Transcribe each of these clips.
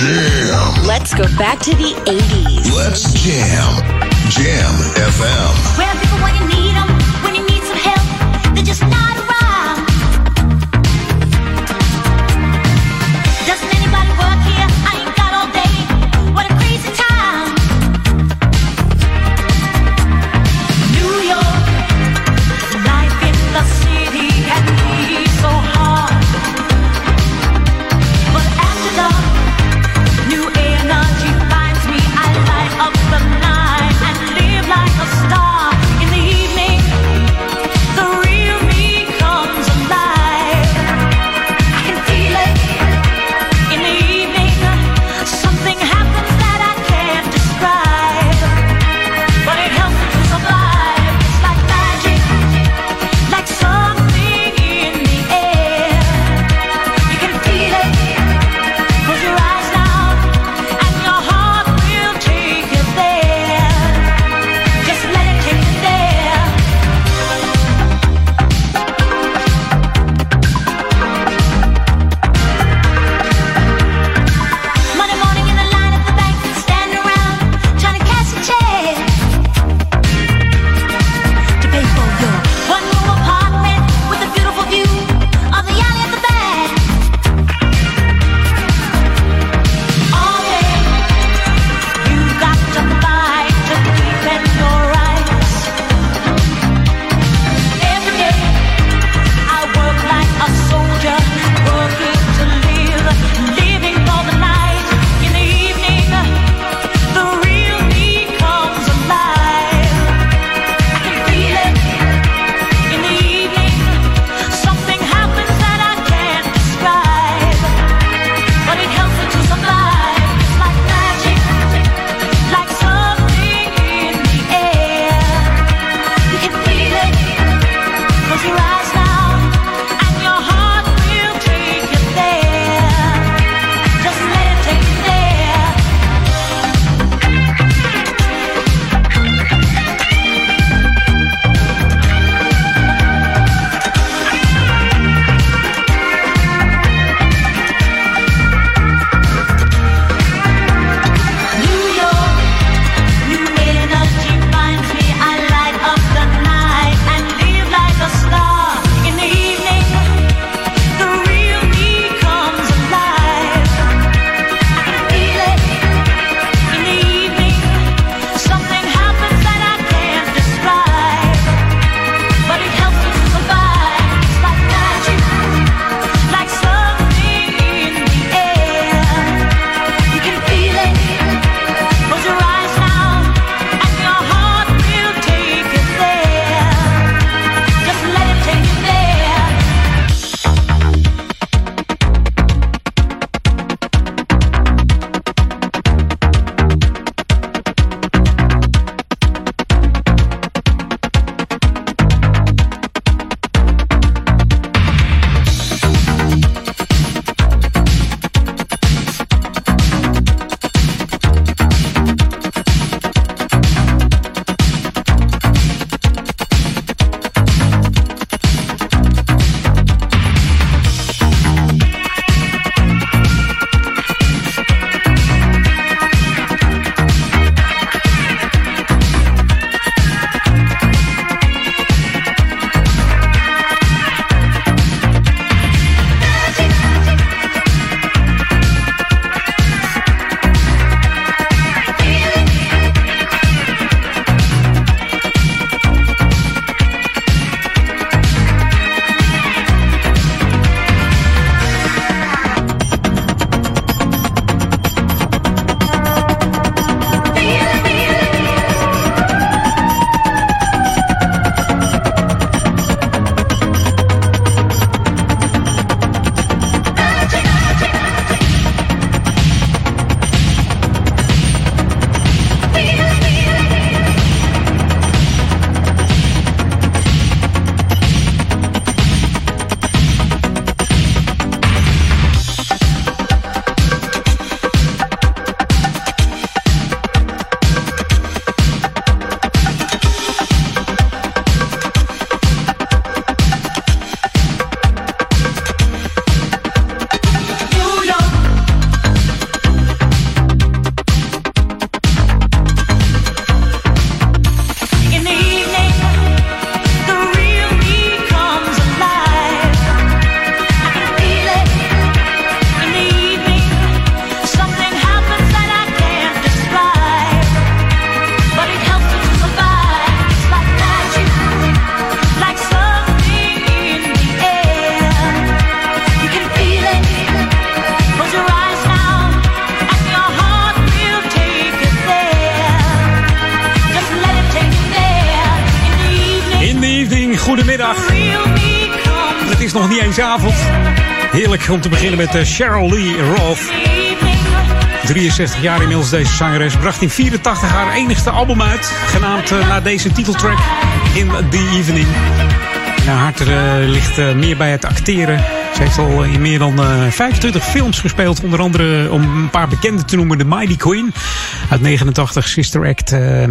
Jam, jam. Let's go back to the 80s. Let's jam. Jam FM. Where people when you need om te beginnen met uh, Cheryl Lee Roth. 63 jaar inmiddels deze zangeres. Bracht in 84 haar enigste album uit. Genaamd uh, naar deze titeltrack In The Evening. Haar hart uh, ligt meer bij het acteren. Ze heeft al in meer dan uh, 25 films gespeeld. Onder andere, om een paar bekende te noemen, The Mighty Queen uit 89. Sister Act, uh,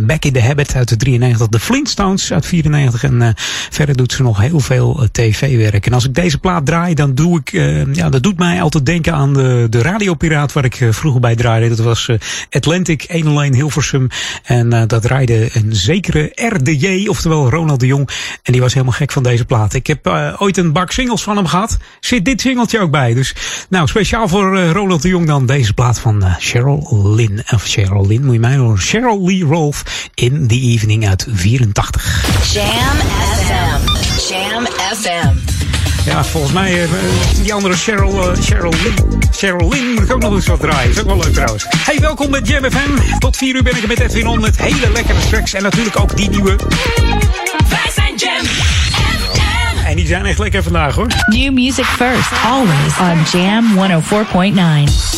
Back in the Habit uit de 93. The Flintstones uit 94. En verder doet ze nog heel veel tv-werk. En als ik deze plaat draai, dan doe ik... ja, dat doet mij altijd denken aan de, de radiopiraat waar ik vroeger bij draaide. Dat was Atlantic 101 Hilversum. En dat draaide een zekere RDJ, oftewel Ronald de Jong. En die was helemaal gek van deze plaat. Ik heb ooit een bak singles van hem gehad. Zit dit singeltje ook bij. Dus nou, speciaal voor uh, Ronald de Jong dan deze plaat van uh, Cheryl Lynn. Of Cheryl Lynn, moet je mij horen. Cheryl Lee Rolfe in The Evening uit 84. Jam FM. Jam FM. Ja, volgens mij uh, die andere Cheryl, Cheryl Lynn. Cheryl Lynn moet ik ook nog eens wat draaien. Is ook wel leuk trouwens. Hey, welkom bij Jam FM. Tot 4 uur ben ik er met Edwin On met hele lekkere tracks. En natuurlijk ook die nieuwe. Zijn echt lekker vandaag hoor. New music first, always on Jam 104.9.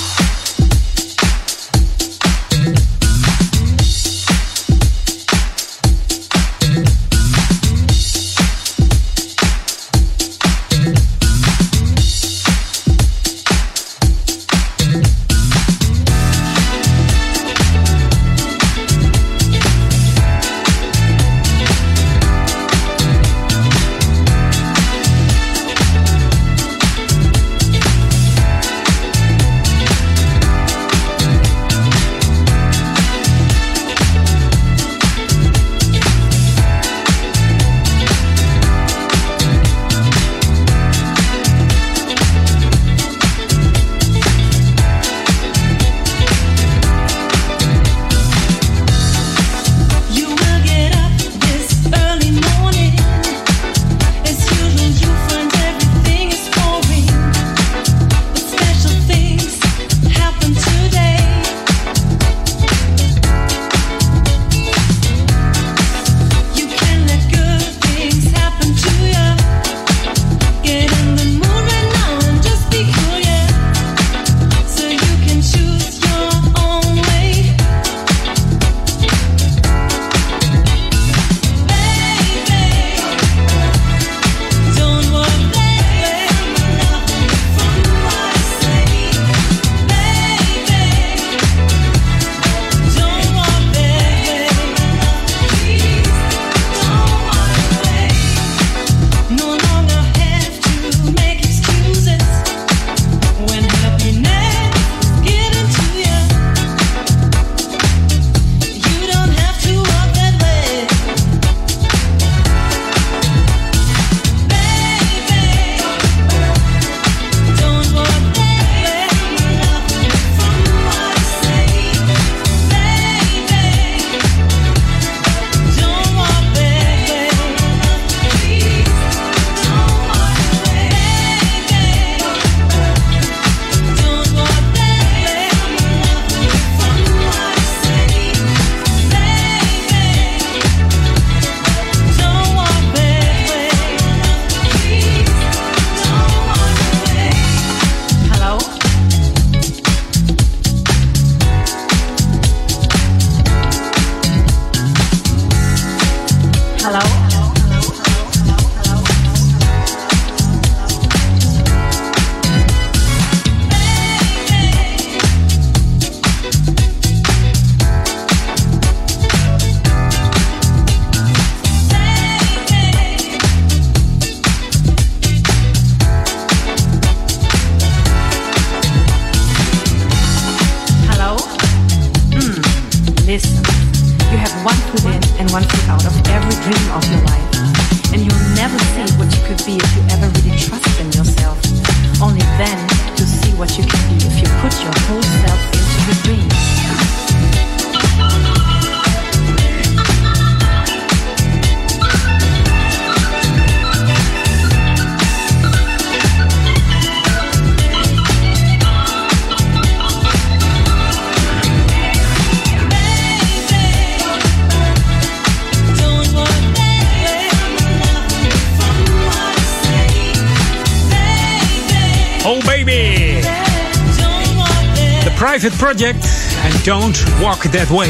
Project en Don't Walk That Way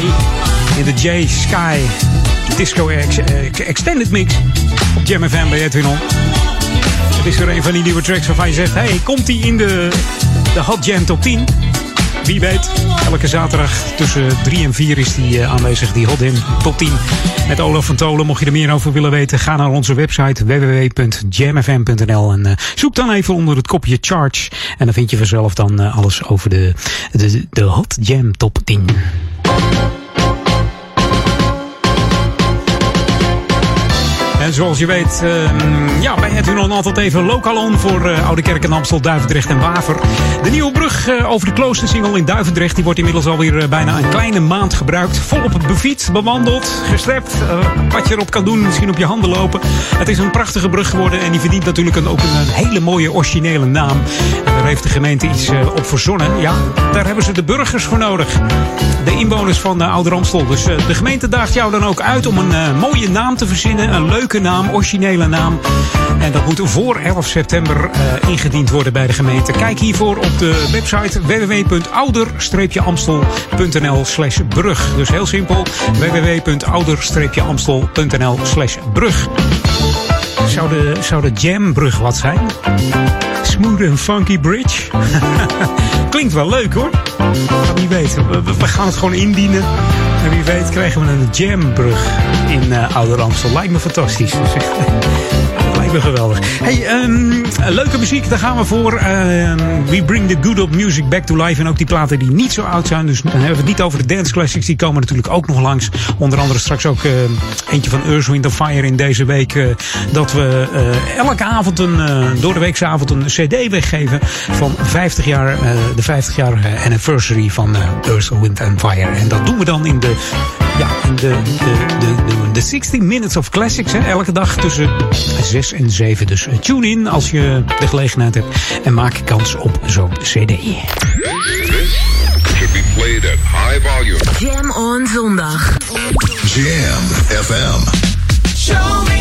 in de J Sky Disco eh, Extended Mix op Jam FM bij Edwin On. Het is weer een van die nieuwe tracks waarvan je zegt, hey, komt die in de, de Hot Jam Top 10? Wie weet, elke zaterdag tussen 3 en 4 is die uh, aanwezig, die Hot Jam Top 10. Met Olaf van Tolen. Mocht je er meer over willen weten, ga naar onze website www.jamfm.nl en uh, zoek dan even onder het kopje Charge. En dan vind je vanzelf dan uh, alles over de, de, de Hot Jam Top 10. Zoals je weet, uh, ja, bij het nog altijd even lokaal on voor uh, Oude Kerk en Amstel, Duivendrecht en Waver. De nieuwe brug uh, over de kloostersingel in Duivendrecht, die wordt inmiddels alweer bijna een kleine maand gebruikt. Volop befietst, bewandeld, gestrept. wat je erop kan doen, misschien op je handen lopen. Het is een prachtige brug geworden en die verdient natuurlijk een, ook een, hele mooie originele naam. En daar heeft de gemeente iets op verzonnen. Ja, daar hebben ze de burgers voor nodig. De inwoners van Oude Amstel. Dus de gemeente daagt jou dan ook uit om een mooie naam te verzinnen, een leuke naam, originele naam. En dat moet voor 11 september uh, ingediend worden bij de gemeente. Kijk hiervoor op de website www.ouder-amstel.nl slash brug. Dus heel simpel, www.ouder-amstel.nl slash brug. Zou de, zou de Jambrug wat zijn? Smooth and Funky Bridge? Klinkt wel leuk hoor. Wie weet, we, we gaan het gewoon indienen. En wie weet krijgen we een jambrug in uh. Lijkt me fantastisch. Geweldig. Hey, um, leuke muziek, daar gaan we voor. Uh, we bring the good old music back to life. En ook die platen die niet zo oud zijn. Dus dan hebben we het niet over de dance classics. Die komen natuurlijk ook nog langs. Onder andere straks ook uh, eentje van Earth, Wind Fire in deze week. Uh, dat we elke avond, een, door de weekse avond, een cd weggeven. Van 50 jaar, de 50 jarige anniversary van Earth, Wind Fire. En dat doen we dan in de ja, de, de, de, de, de 16 Minutes of Classics. Hè, elke dag tussen 6 en 7. Dus tune in als je de gelegenheid hebt. En maak kans op zo'n CD. This should be played at high volume. Jam on zondag. Jam FM. Show me.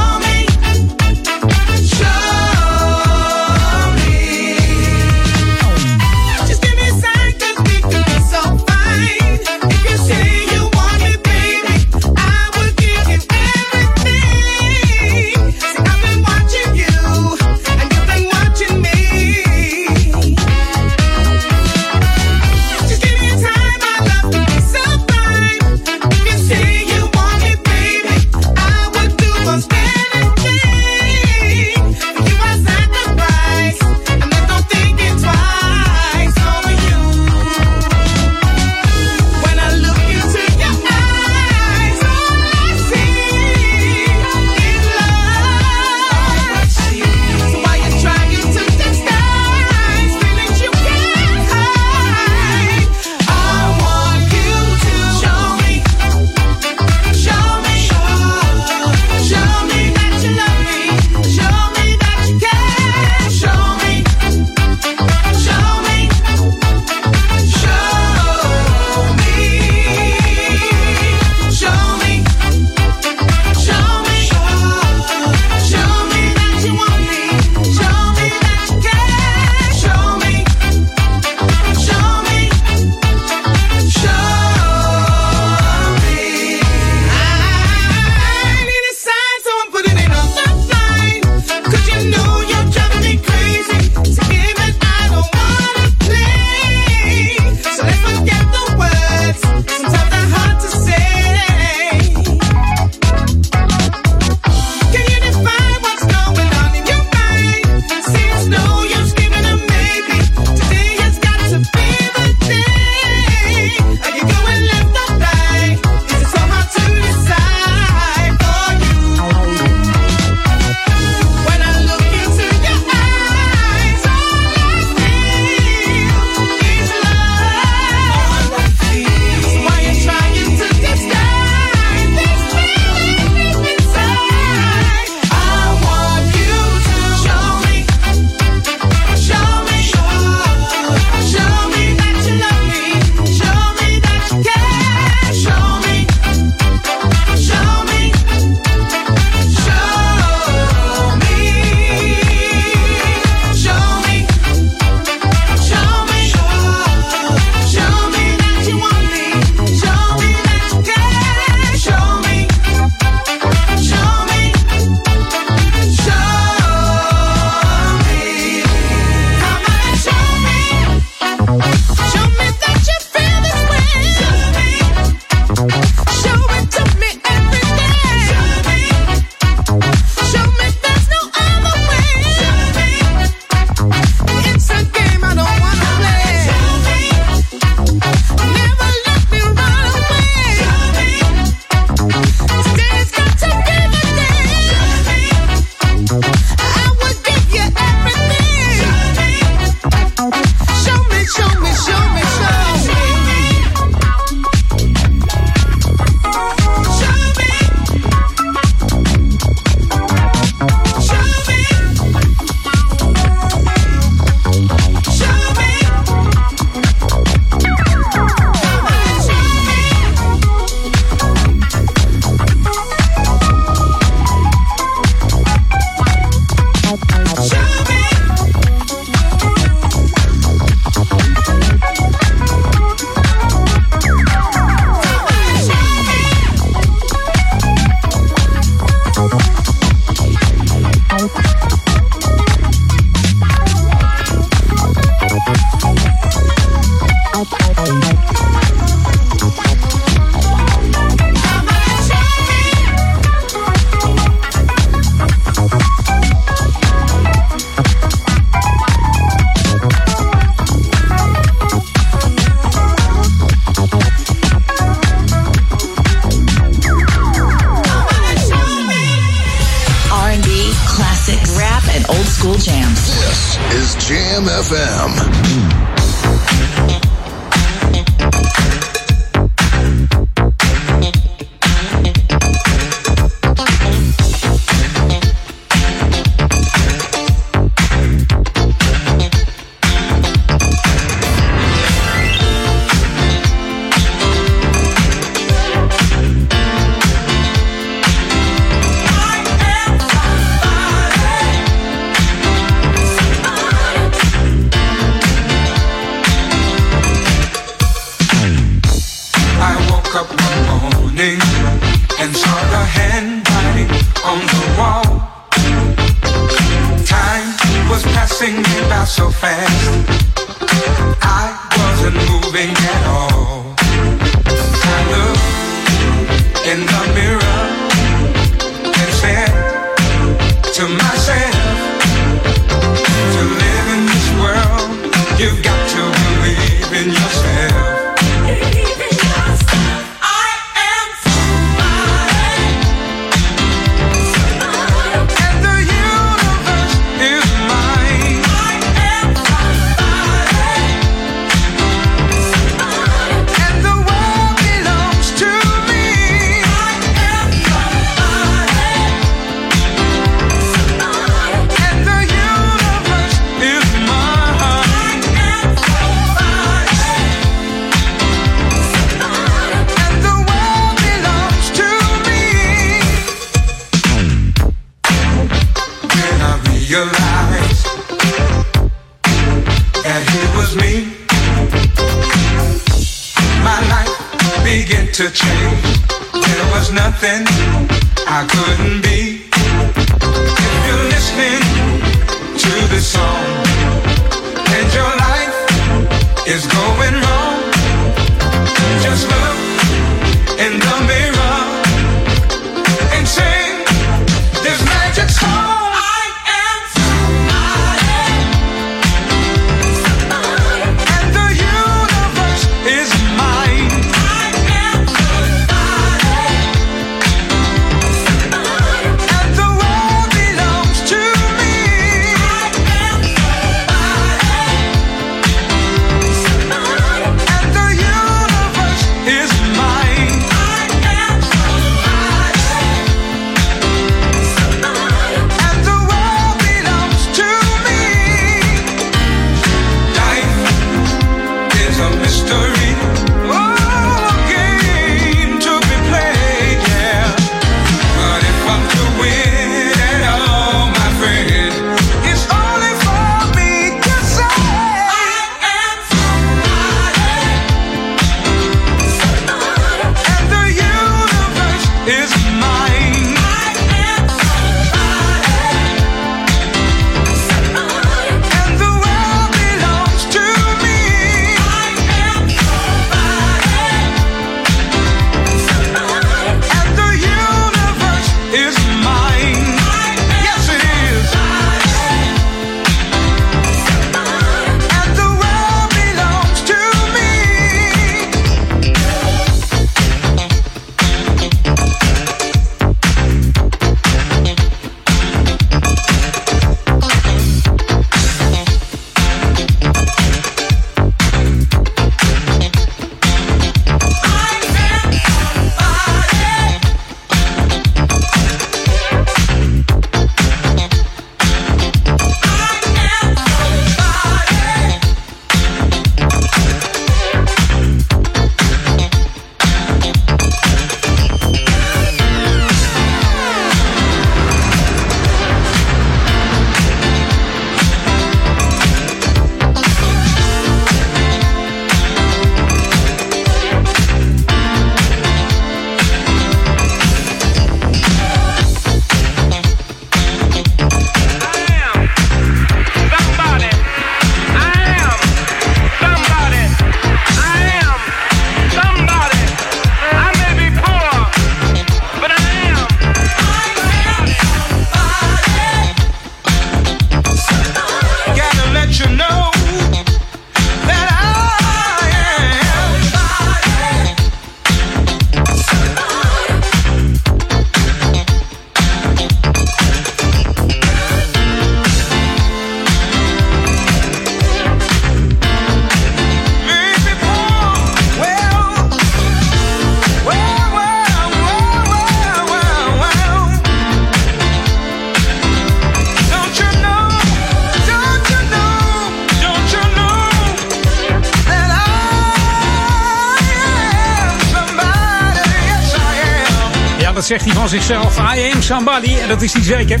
Zichzelf. I am somebody. En dat is hij zeker.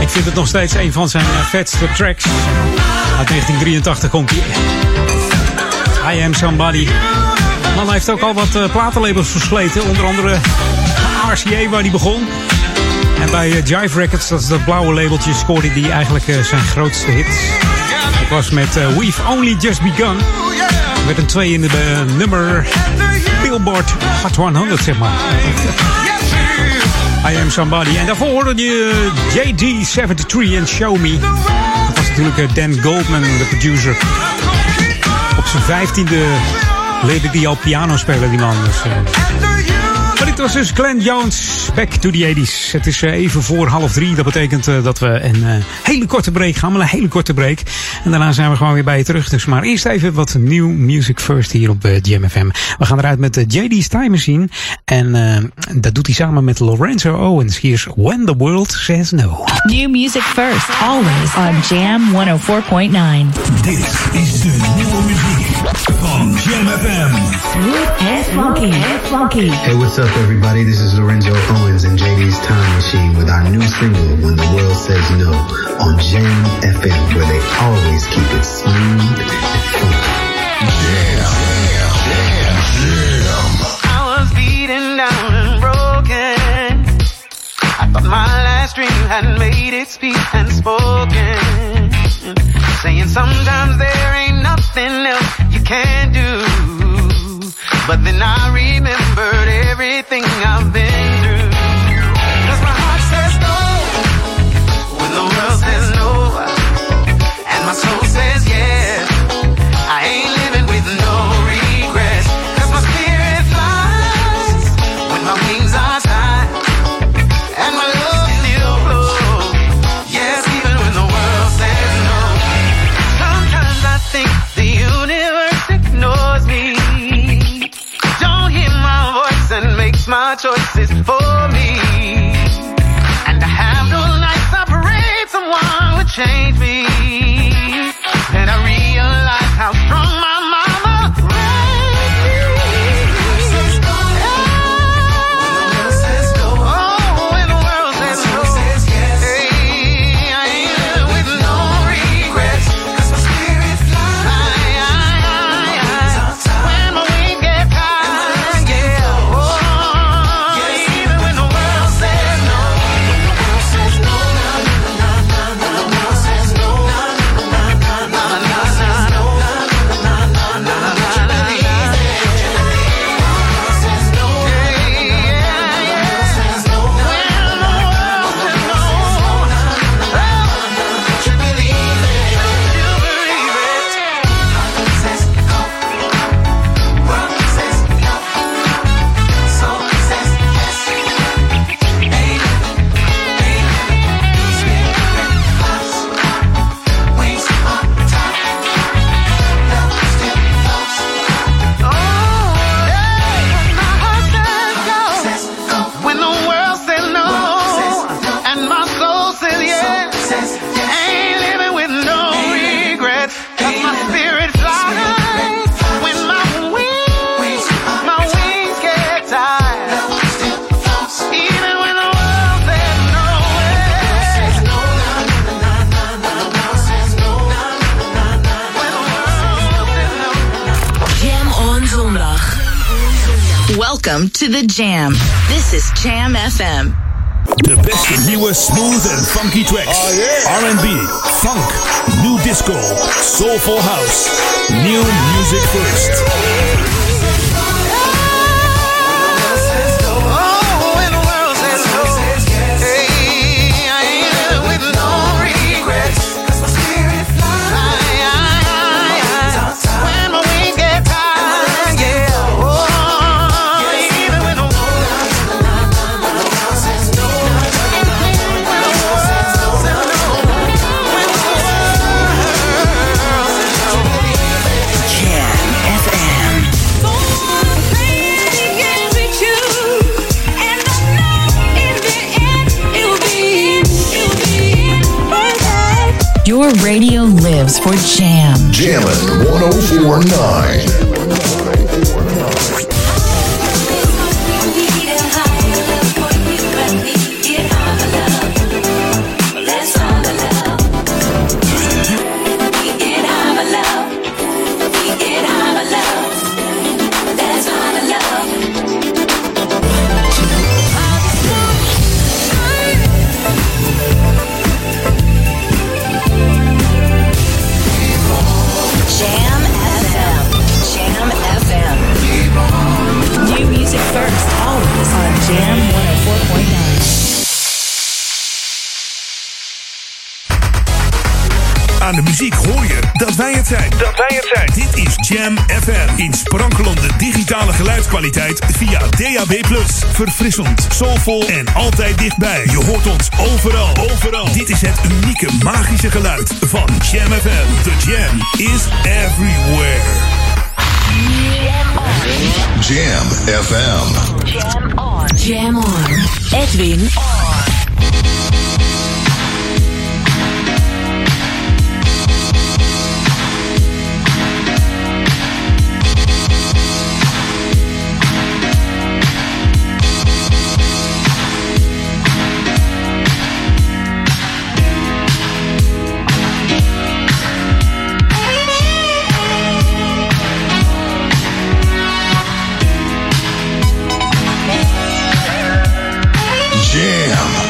Ik vind het nog steeds een van zijn eh, vetste tracks. Uit 1983 komt hij. I am somebody. Man heeft ook al wat uh, platenlabels versleten. Onder andere RCA waar hij begon. En bij uh, Jive Records, dat is dat blauwe labeltje, scoorde hij eigenlijk zijn grootste hit. Het was met We've Only Just Begun. Met een 2 in de nummer Billboard Hot 100, zeg maar. I Am Somebody. En daarvoor hoorde je JD73 en Show Me. Dat was natuurlijk Dan Goldman, de producer. Op zijn vijftiende leerde hij al piano spelen, die man. Dus, uh... Maar dit was dus Glenn Jones, Back to the 80s. Het is even voor half drie. Dat betekent dat we een hele korte break gaan. Maar een hele korte break. En daarna zijn we gewoon weer bij je terug. Dus maar eerst even wat new music first hier op uh, GMFM. We gaan eruit met de JD's Time Machine. En dat doet hij samen met Lorenzo Owens. Hier is When the World Says No. New music first, always on Jam 104.9. Dit is de nieuwe muziek van GMFM. Smooth and funky. And funky. Hey, what's up, everybody? This is Lorenzo Owens and JD's Time Machine with our new single, When the World Says No, on Jam FM, where they always keep it smooth and funky. Jam, jam, jam. I was beaten down and broken. I thought my last dream had made its peace and spoken. Saying sometimes there ain't nothing else you can do. But then I remembered everything I've been through. Cause my heart says no when the world says no. And my soul says yes. Choices Welcome to the Jam. This is Jam FM. De beste nieuwe smooth en funky tracks. Oh, R&B, funk, new disco, soulful house. New music first. Your radio lives for Jam. Jammin' 1049. Muziek hoor je dat wij het zijn. Dat wij het zijn. Dit is Jam FM. In sprankelende digitale geluidskwaliteit via DAB+. Verfrissend, soulvol en altijd dichtbij. Je hoort ons overal. Overal. Dit is het unieke magische geluid van Jam FM. The Jam is everywhere. Jam FM. Jam on. Jam on. Edwin on.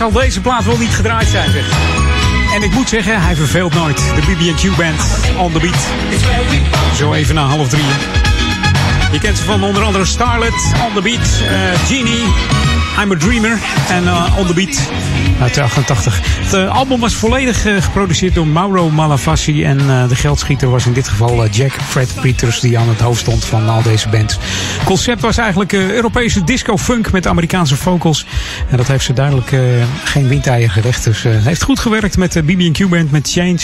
Zal deze plaat wel niet gedraaid zijn. En ik moet zeggen, hij verveelt nooit. De BB&Q Band, On The Beat. Zo even na half drie. Je kent ze van onder andere Starlet, On The Beat, uh, Genie, I'm a Dreamer en uh, On The Beat uit 88. Het uh, album was volledig uh, geproduceerd door Mauro Malavasi. En de geldschieter was in dit geval Jack Fred Peters, die aan het hoofd stond van al deze bands. Het concept was eigenlijk Europese disco-funk met Amerikaanse vocals. En dat heeft ze duidelijk geen windeier gerecht. Dus het heeft goed gewerkt met de BB&Q Band, met Change.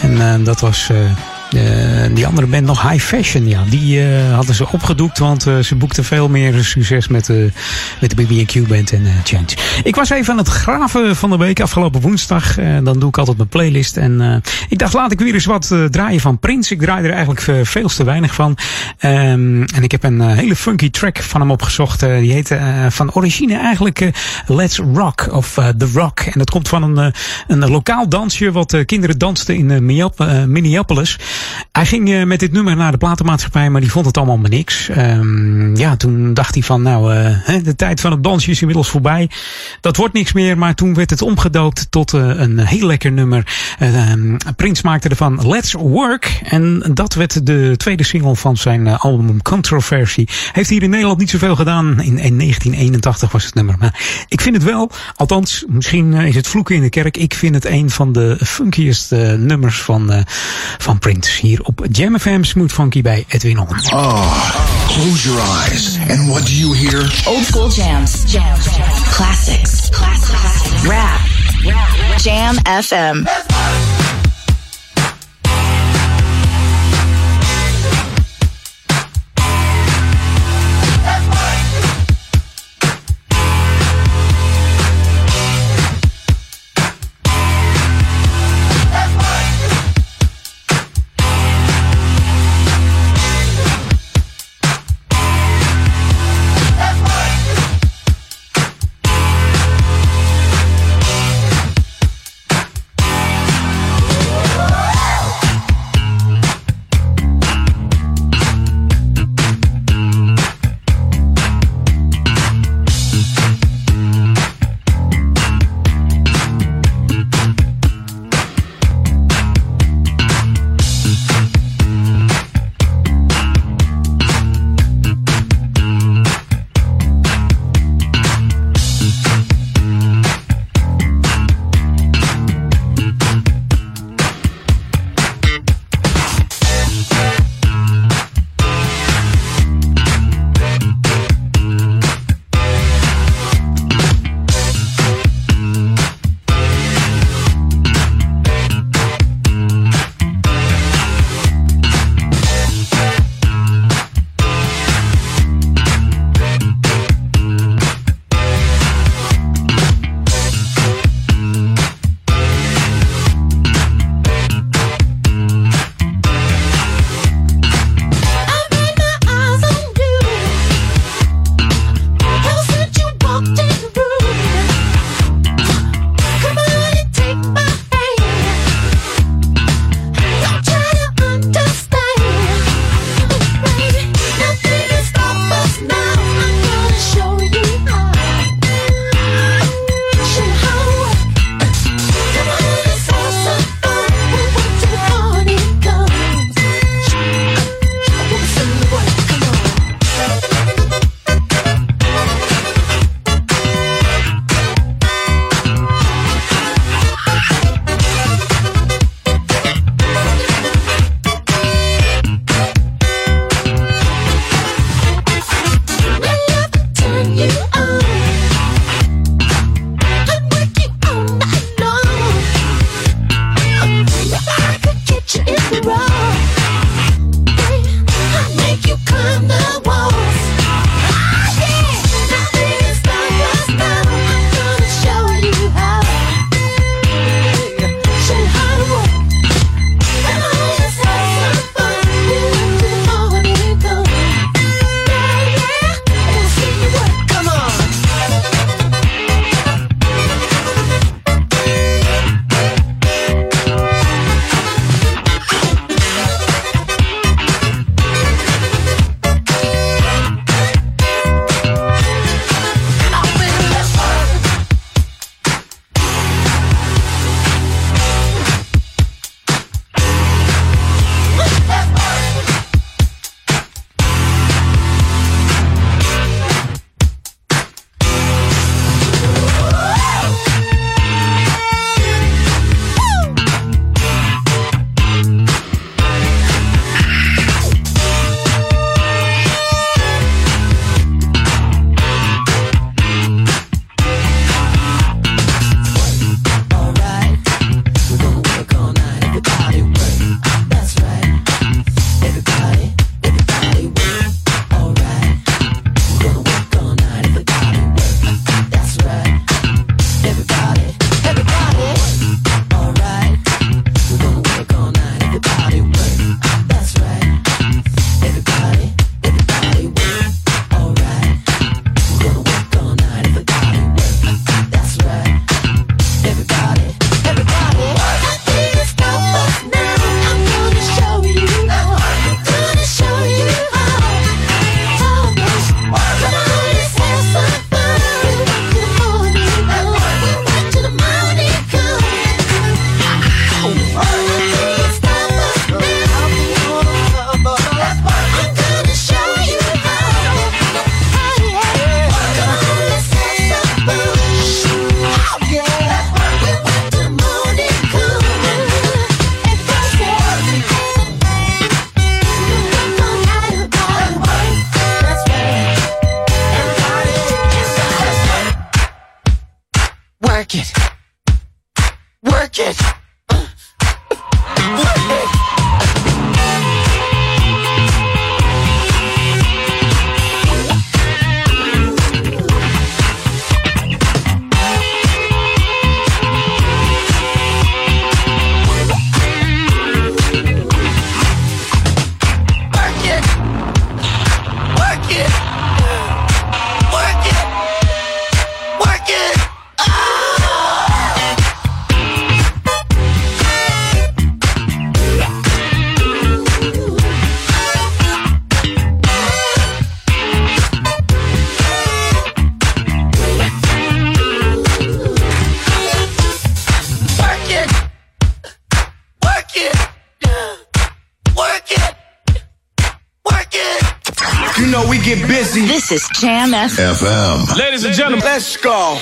En dat was... Uh, die andere band nog High Fashion, ja, die uh, hadden ze opgedoekt, want uh, ze boekten veel meer succes met, met de BB&Q band en Change. Ik was even aan het graven van de week, afgelopen woensdag. dan doe ik altijd mijn playlist. En ik dacht, laat ik weer eens wat draaien van Prince. Ik draai er eigenlijk veel te weinig van. Um, en ik heb een hele funky track van hem opgezocht. die heet van origine eigenlijk Let's Rock of The Rock. En dat komt van een, een lokaal dansje wat kinderen dansten in Minneapolis. Hij ging met dit nummer naar de platenmaatschappij, maar die vond het allemaal maar niks. Um, ja, toen dacht hij van, nou, de tijd van het dansje is inmiddels voorbij. Dat wordt niks meer, maar toen werd het omgedoopt tot een heel lekker nummer. Um, Prins maakte ervan Let's Work. En dat werd de tweede single van zijn album Controversy. Heeft hier in Nederland niet zoveel gedaan. In, in 1981 was het nummer. Maar ik vind het wel, althans, misschien is het vloeken in de kerk. Ik vind het een van de funkiest nummers van, van Prince. Hier op Jam FM Smooth Funky bij Edwin On. Oh, close your eyes. And what do you hear? Old school jams. Jam. Classics. Classics. Rap. Jam FM. Work it. Work it. Jam FM. Ladies and gentlemen, let's go.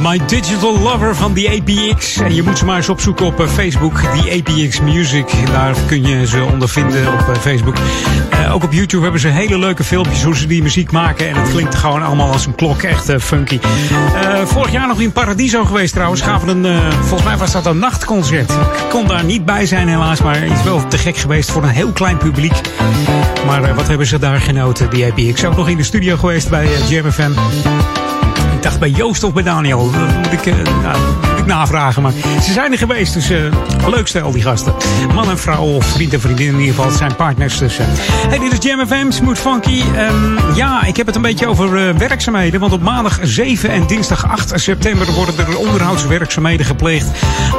My Digital Lover van die APX. En je moet ze maar eens opzoeken op eh, Facebook, die APX Music. Daar kun je ze ondervinden op eh, Facebook. Eh, ook op YouTube hebben ze hele leuke filmpjes hoe ze die muziek maken. En het klinkt gewoon allemaal als een klok. Echt funky. Vorig jaar nog in Paradiso geweest trouwens. Gaven een, volgens mij was dat een nachtconcert. Ik kon daar niet bij zijn helaas. Maar iets wel te gek geweest voor een heel klein publiek. Maar wat hebben ze daar genoten, die APX. Ook nog in de studio geweest bij Jam FM. Ik dacht bij Joost of bij Daniel. Eh, nou, navragen. Maar ze zijn er geweest, dus eh, leuk stel die gasten. Man en vrouw, of vriend en vriendin in ieder geval. Het zijn partners. Dus, eh. Hey, dit is Jam FM, Smooth Funky. Ehm, ja, ik heb het een beetje over eh, werkzaamheden. Want op maandag 7 en dinsdag 8 september worden er onderhoudswerkzaamheden gepleegd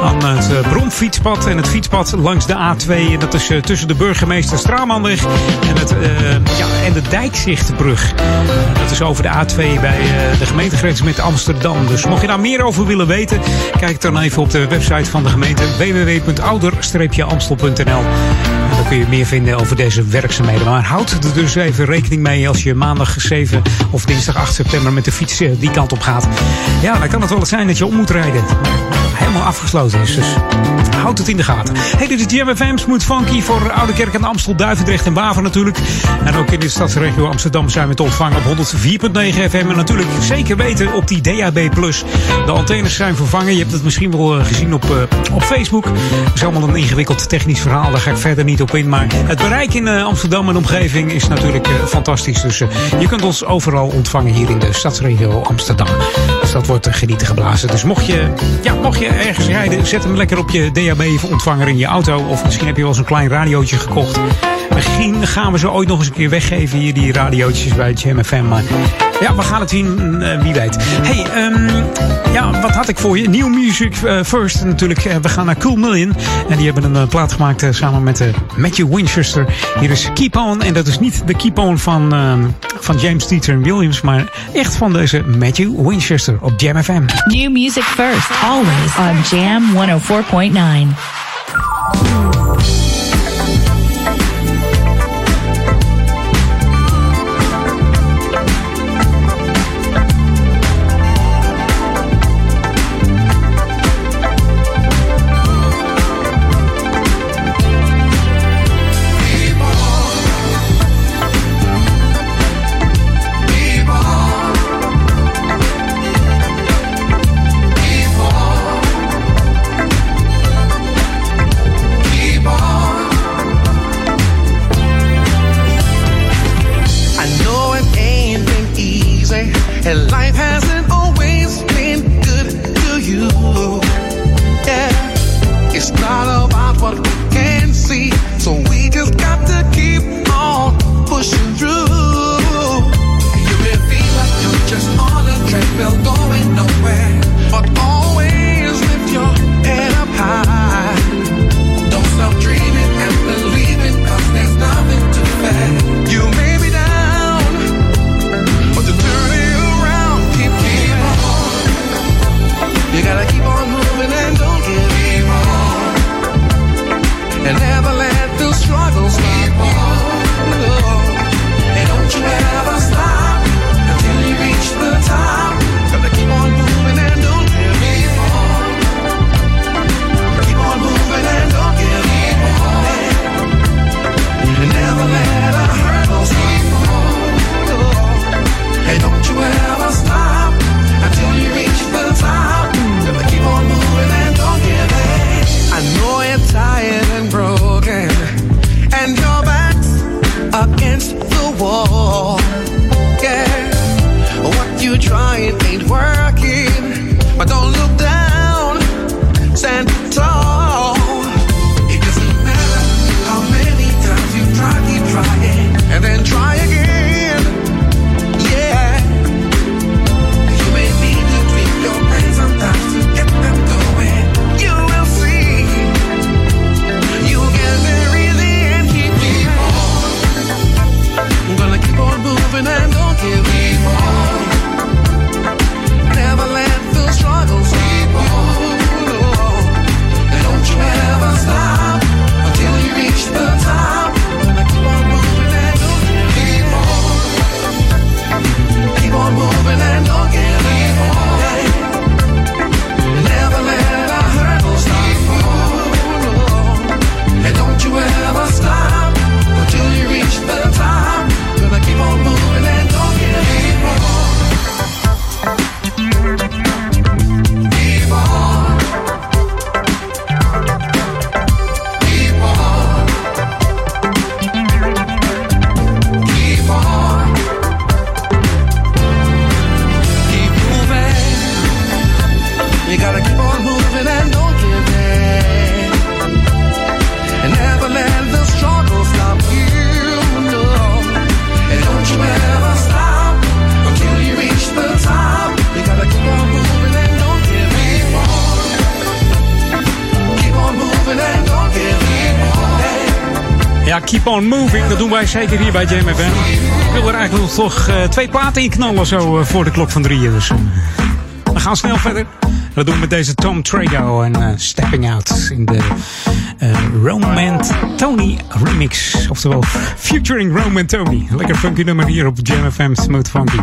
aan het uh, Bromfietspad en het fietspad langs de A2. En dat is tussen de burgemeester Straamanweg en, ja, en de Dijkzichtbrug. dat is over de A2 bij de gemeentegrens met Amsterdam. Dus mocht je daar meer over willen weten, kijk dan even op de website van de gemeente www.ouder-amstel.nl. Dan kun je meer vinden over deze werkzaamheden. Maar houd er dus even rekening mee als je maandag 7 of dinsdag 8 september met de fiets eh, die kant op gaat. Ja, dan kan het wel eens zijn dat je om moet rijden. Helemaal afgesloten is. Dus houd het in de gaten. Hey, dit is Jam FM, Smooth Funky voor Oude Kerk en Amstel, Duivendrecht en Waver natuurlijk. En ook in de stadsregio Amsterdam zijn we te ontvangen op 104.9 FM. En natuurlijk zeker weten op die DAB+. De antennes zijn vervangen. Je hebt het misschien wel eh, gezien op, eh, op Facebook. Het is allemaal een ingewikkeld technisch verhaal. Daar ga ik verder niet op in. Maar het bereik in eh, Amsterdam en omgeving is natuurlijk fantastisch. Dus je kunt ons overal ontvangen hier in de stadsregio Amsterdam. Dus dat wordt genieten geblazen. Dus mocht je, ja, mocht je ergens rijden, zet hem lekker op je DAB-ontvanger in je auto. Of misschien heb je wel eens een klein radiootje gekocht. Misschien gaan we ze ooit nog eens een keer weggeven hier, die radiootjes bij Jam FM. Maar ja, we gaan het zien, eh, wie weet. Hey, ehm, ja, wat had ik voor je? New Music eh, First natuurlijk. Eh, we gaan naar Cool Million. En die hebben een plaat gemaakt samen met Matthew Winchester. Hier is Keep On. En dat is niet de Keep On van, ehm, van James Dieter Williams. Maar echt van deze Matthew Winchester op Jam FM. New music first, always on Jam 104.9. zeker hier bij JMFM. Ik wil er eigenlijk nog toch eh, twee platen in knallen zo eh, voor de klok van drieën. Dus eh, we gaan snel verder. Dat doen we met deze Tom Trago en Stepping Out in de uh, Tony remix. Oftewel, featuring Roman Tony. Lekker funky nummer hier op Jam Smooth Funky.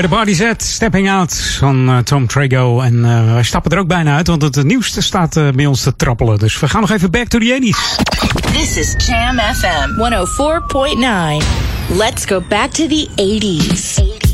Where the party set, Stepping Out van uh, Tom Trago. En uh, wij stappen er ook bijna uit, want het, nieuwste staat uh, bij ons te trappelen. Dus we gaan nog even back to the 80s. This is Cham FM 104.9. Let's go back to the 80s.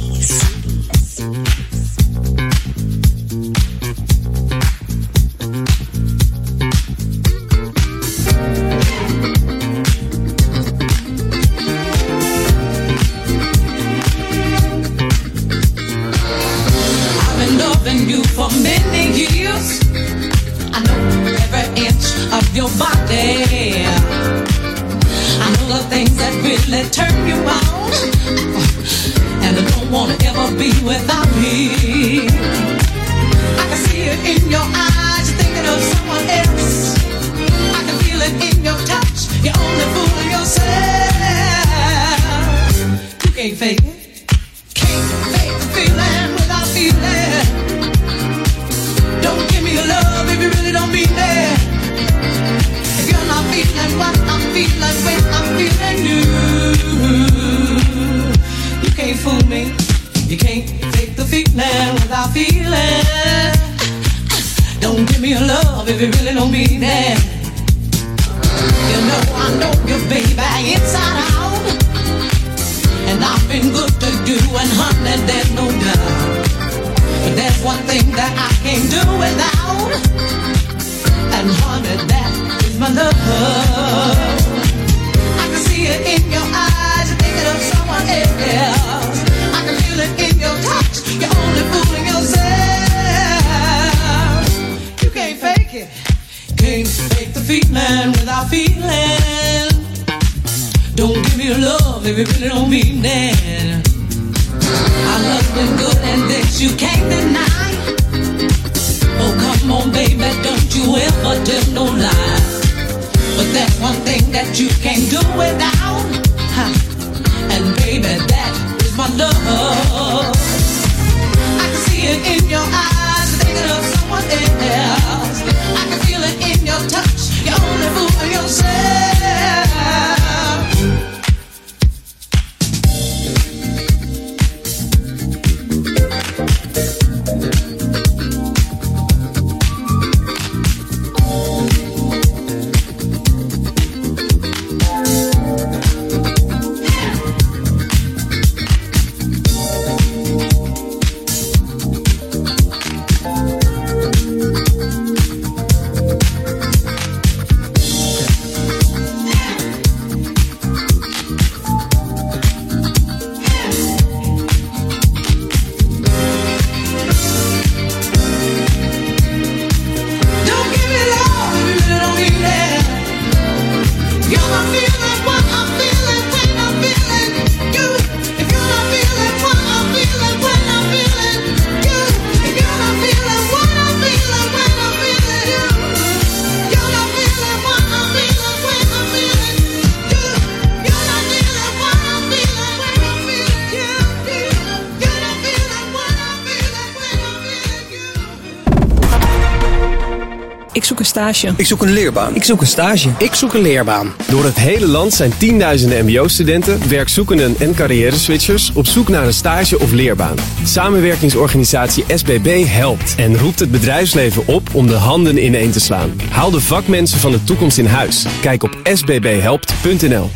Stage. Ik zoek een leerbaan. Ik zoek een stage. Ik zoek een leerbaan. Door het hele land zijn tienduizenden mbo-studenten, werkzoekenden en carrière-switchers op zoek naar een stage of leerbaan. Samenwerkingsorganisatie SBB helpt en roept het bedrijfsleven op om de handen ineen te slaan. Haal de vakmensen van de toekomst in huis. Kijk op sbbhelpt.nl.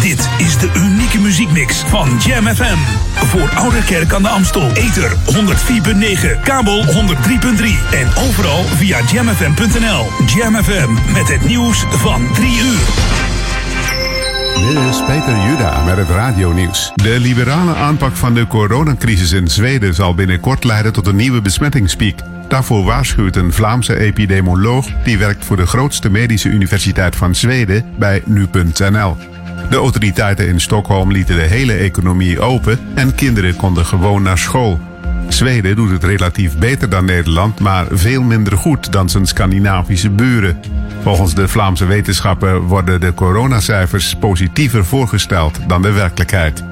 Dit is de unieke muziekmix van Jam FM. Voor Oude Kerk aan de Amstel. Ether 104.9, kabel 103.3 en overal via jamfm.nl. Jam FM met het nieuws van 3 uur. Dit is Peter Juda met het radionieuws. De liberale aanpak van de coronacrisis in Zweden zal binnenkort leiden tot een nieuwe besmettingspiek. Daarvoor waarschuwt een Vlaamse epidemioloog die werkt voor de grootste medische universiteit van Zweden bij nu.nl. De autoriteiten in Stockholm lieten de hele economie open en kinderen konden gewoon naar school. Zweden doet het relatief beter dan Nederland, maar veel minder goed dan zijn Scandinavische buren. Volgens de Vlaamse wetenschappen worden de coronacijfers positiever voorgesteld dan de werkelijkheid.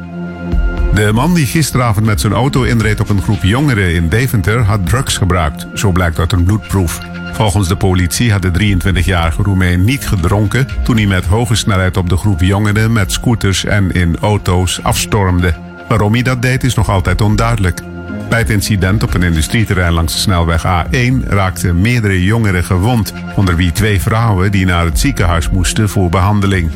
De man die gisteravond met zijn auto inreed op een groep jongeren in Deventer had drugs gebruikt, zo blijkt uit een bloedproef. Volgens de politie had de 23-jarige Roemeen niet gedronken toen hij met hoge snelheid op de groep jongeren met scooters en in auto's afstormde. Waarom hij dat deed is nog altijd onduidelijk. Bij het incident op een industrieterrein langs de snelweg A1 raakten meerdere jongeren gewond, onder wie twee vrouwen die naar het ziekenhuis moesten voor behandeling.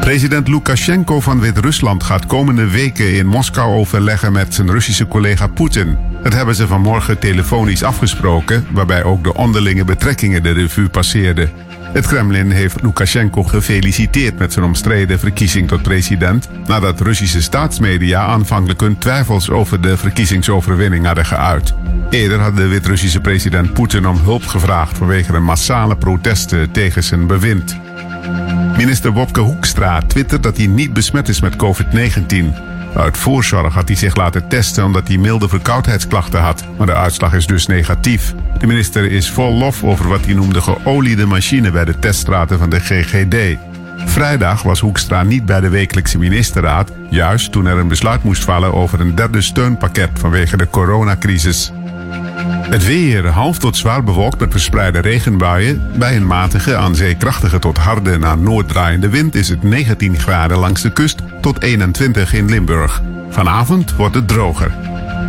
President Lukashenko van Wit-Rusland gaat komende weken in Moskou overleggen met zijn Russische collega Poetin. Dat hebben ze vanmorgen telefonisch afgesproken, waarbij ook de onderlinge betrekkingen de revue passeerden. Het Kremlin heeft Lukashenko gefeliciteerd met zijn omstreden verkiezing tot president, nadat Russische staatsmedia aanvankelijk hun twijfels over de verkiezingsoverwinning hadden geuit. Eerder had de Wit-Russische president Poetin om hulp gevraagd vanwege de massale protesten tegen zijn bewind. Minister Wopke Hoekstra twittert dat hij niet besmet is met COVID-19. Uit voorzorg had hij zich laten testen omdat hij milde verkoudheidsklachten had, maar de uitslag is dus negatief. De minister is vol lof over wat hij noemde geoliede machine bij de teststraten van de GGD. Vrijdag was Hoekstra niet bij de wekelijkse ministerraad, juist toen er een besluit moest vallen over een derde steunpakket vanwege de coronacrisis. Het weer half tot zwaar bewolkt met verspreide regenbuien. Bij een matige, aan zee krachtige tot harde naar noord draaiende wind is het 19 graden langs de kust tot 21 in Limburg. Vanavond wordt het droger.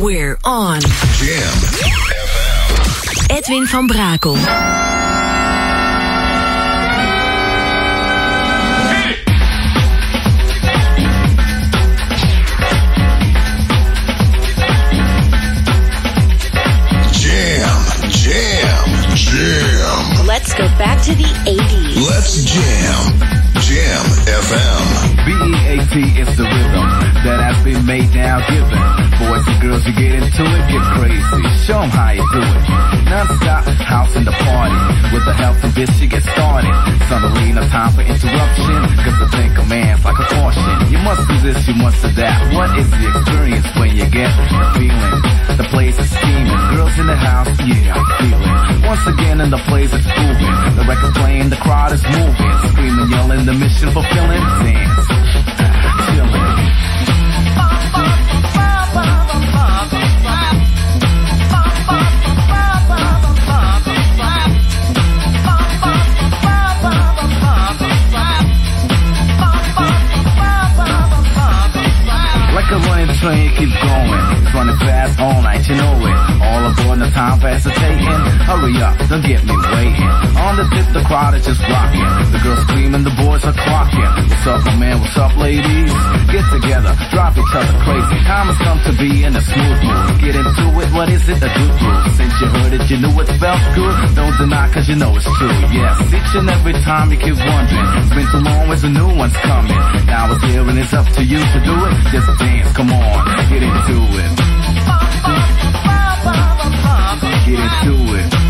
We're on. Jam. Edwin van Brakel. Jam, jam, jam. Let's go back to the 80s. Let's jam. Jam FM. B-E-A-T is the rhythm that has been made now given. Boys and girls, you get into it, get crazy. Show Show 'em how you do it. Non-stop house in the party. With the help of this, you get started. Suddenly no time for interruption. Cause the think a man's like a caution. You must do this, you must that. What is the experience when you get the feeling? The place is steaming. Girls in the house, yeah, I feel it. Once again in the place it's moving. The record playing, the crowd is moving. Screaming, yelling, the mission fulfilling. Chilling. Like running train, it keeps going. It's running fast all night, you know it. All aboard, no time for hesitating. Hurry up, don't get me waiting. On the tip, the crowd is just rocking. The girls screaming, the boys are clocking. What's up, my man? What's up, ladies? Get together, drive each other crazy. Time has come to be in a smooth mood. Get into it, what is it? A good groove. Since you heard it, you knew felt good. Don't deny, cause you know it's true. Yes, each and every time you keep wondering. It's been too long, where's the new one's coming? Now it's here and it's up to you to do it. Just dance, come on, get into it. Get into it.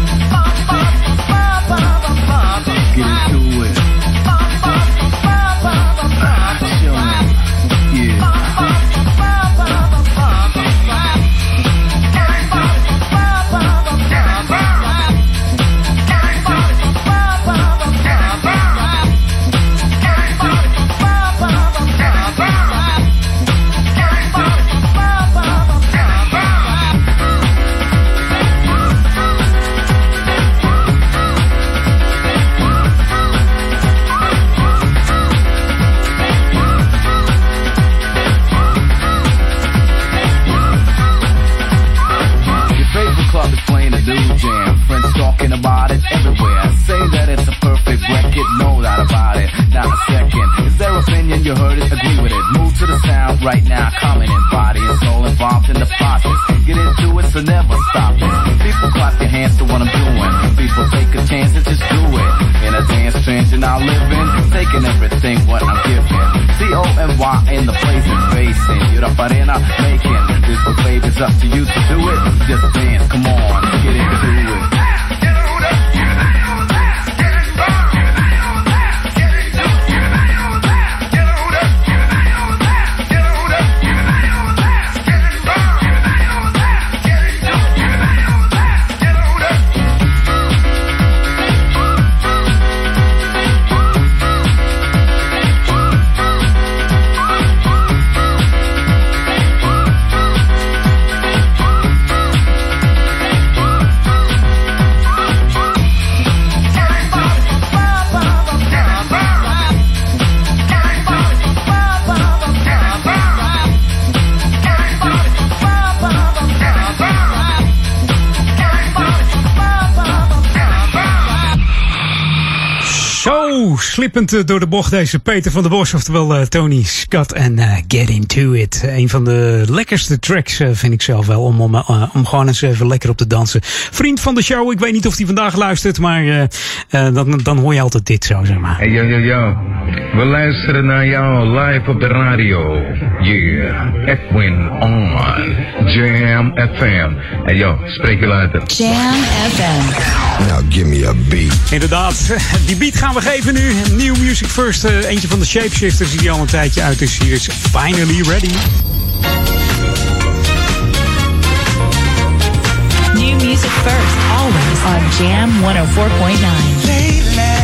Clap your hands to what I'm doing. People take a chance and just do it. In a dance trance you're now living, taking everything what I'm giving. C-O-M-Y in the place is facing. You're the farina making. This the baby's up to you to do it. Just dance, come on, get into it. Zo, slippend eh, door de bocht deze Peter van der Bos, oftewel eh, Tony Scott en eh, Get Into It. Een van de lekkerste tracks vind ik zelf wel, om, om, om gewoon eens even lekker op te dansen. Vriend van de show, ik weet niet of hij vandaag luistert, maar eh, eh, dan, dan hoor je altijd dit zo, zeg maar. Hey, yo, yo, yo. We luisteren naar jou live op de radio. Yeah. Edwin on. Jam FM. Hey, yo, spreek je later. Jam FM. Now give me a beat. Inderdaad, die beat gaan we geven nu. New Music First, eh, eentje van de Shapeshifters die al een tijdje uit is. Hier is Finally Ready. New music first, always on Jam 104.9.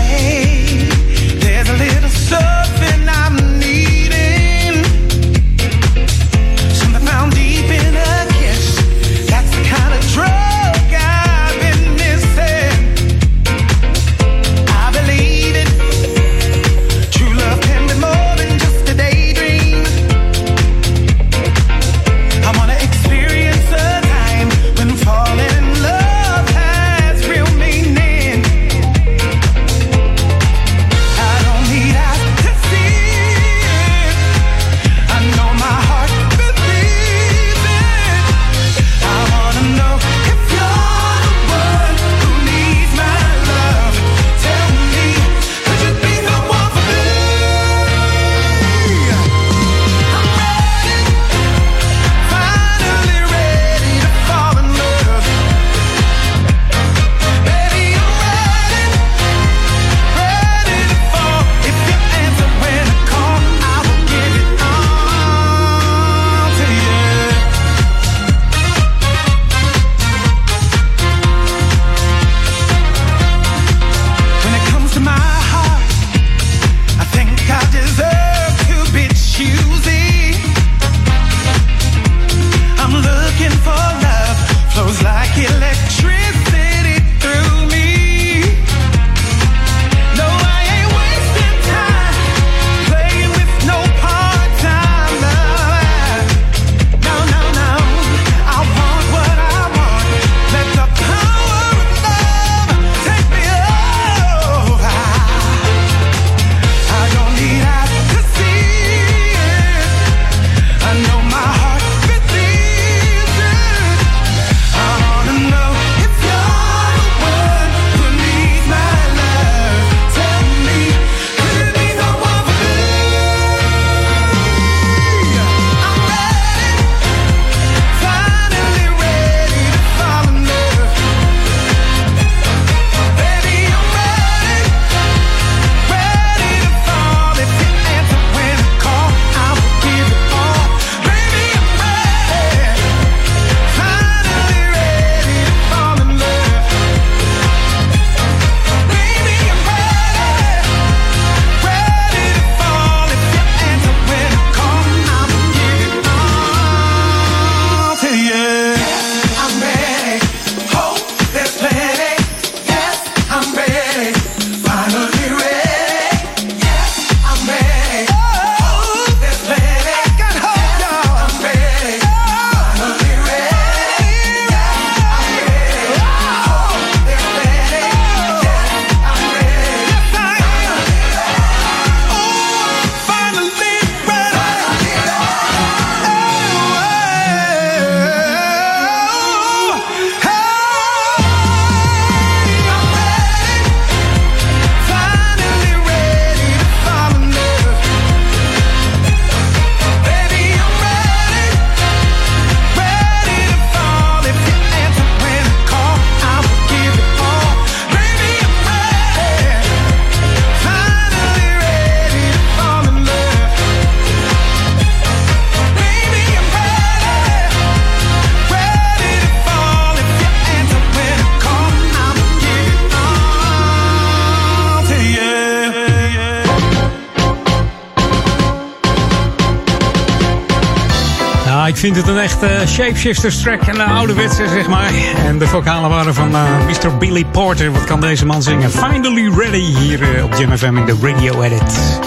echt eh, shapeshifters track. Een uh, ouderwetse, zeg maar. En de vocalen waren van eh, Mr. Billy Porter. Wat kan deze man zingen? Finally Ready hier eh, op Jam FM in de Radio Edit.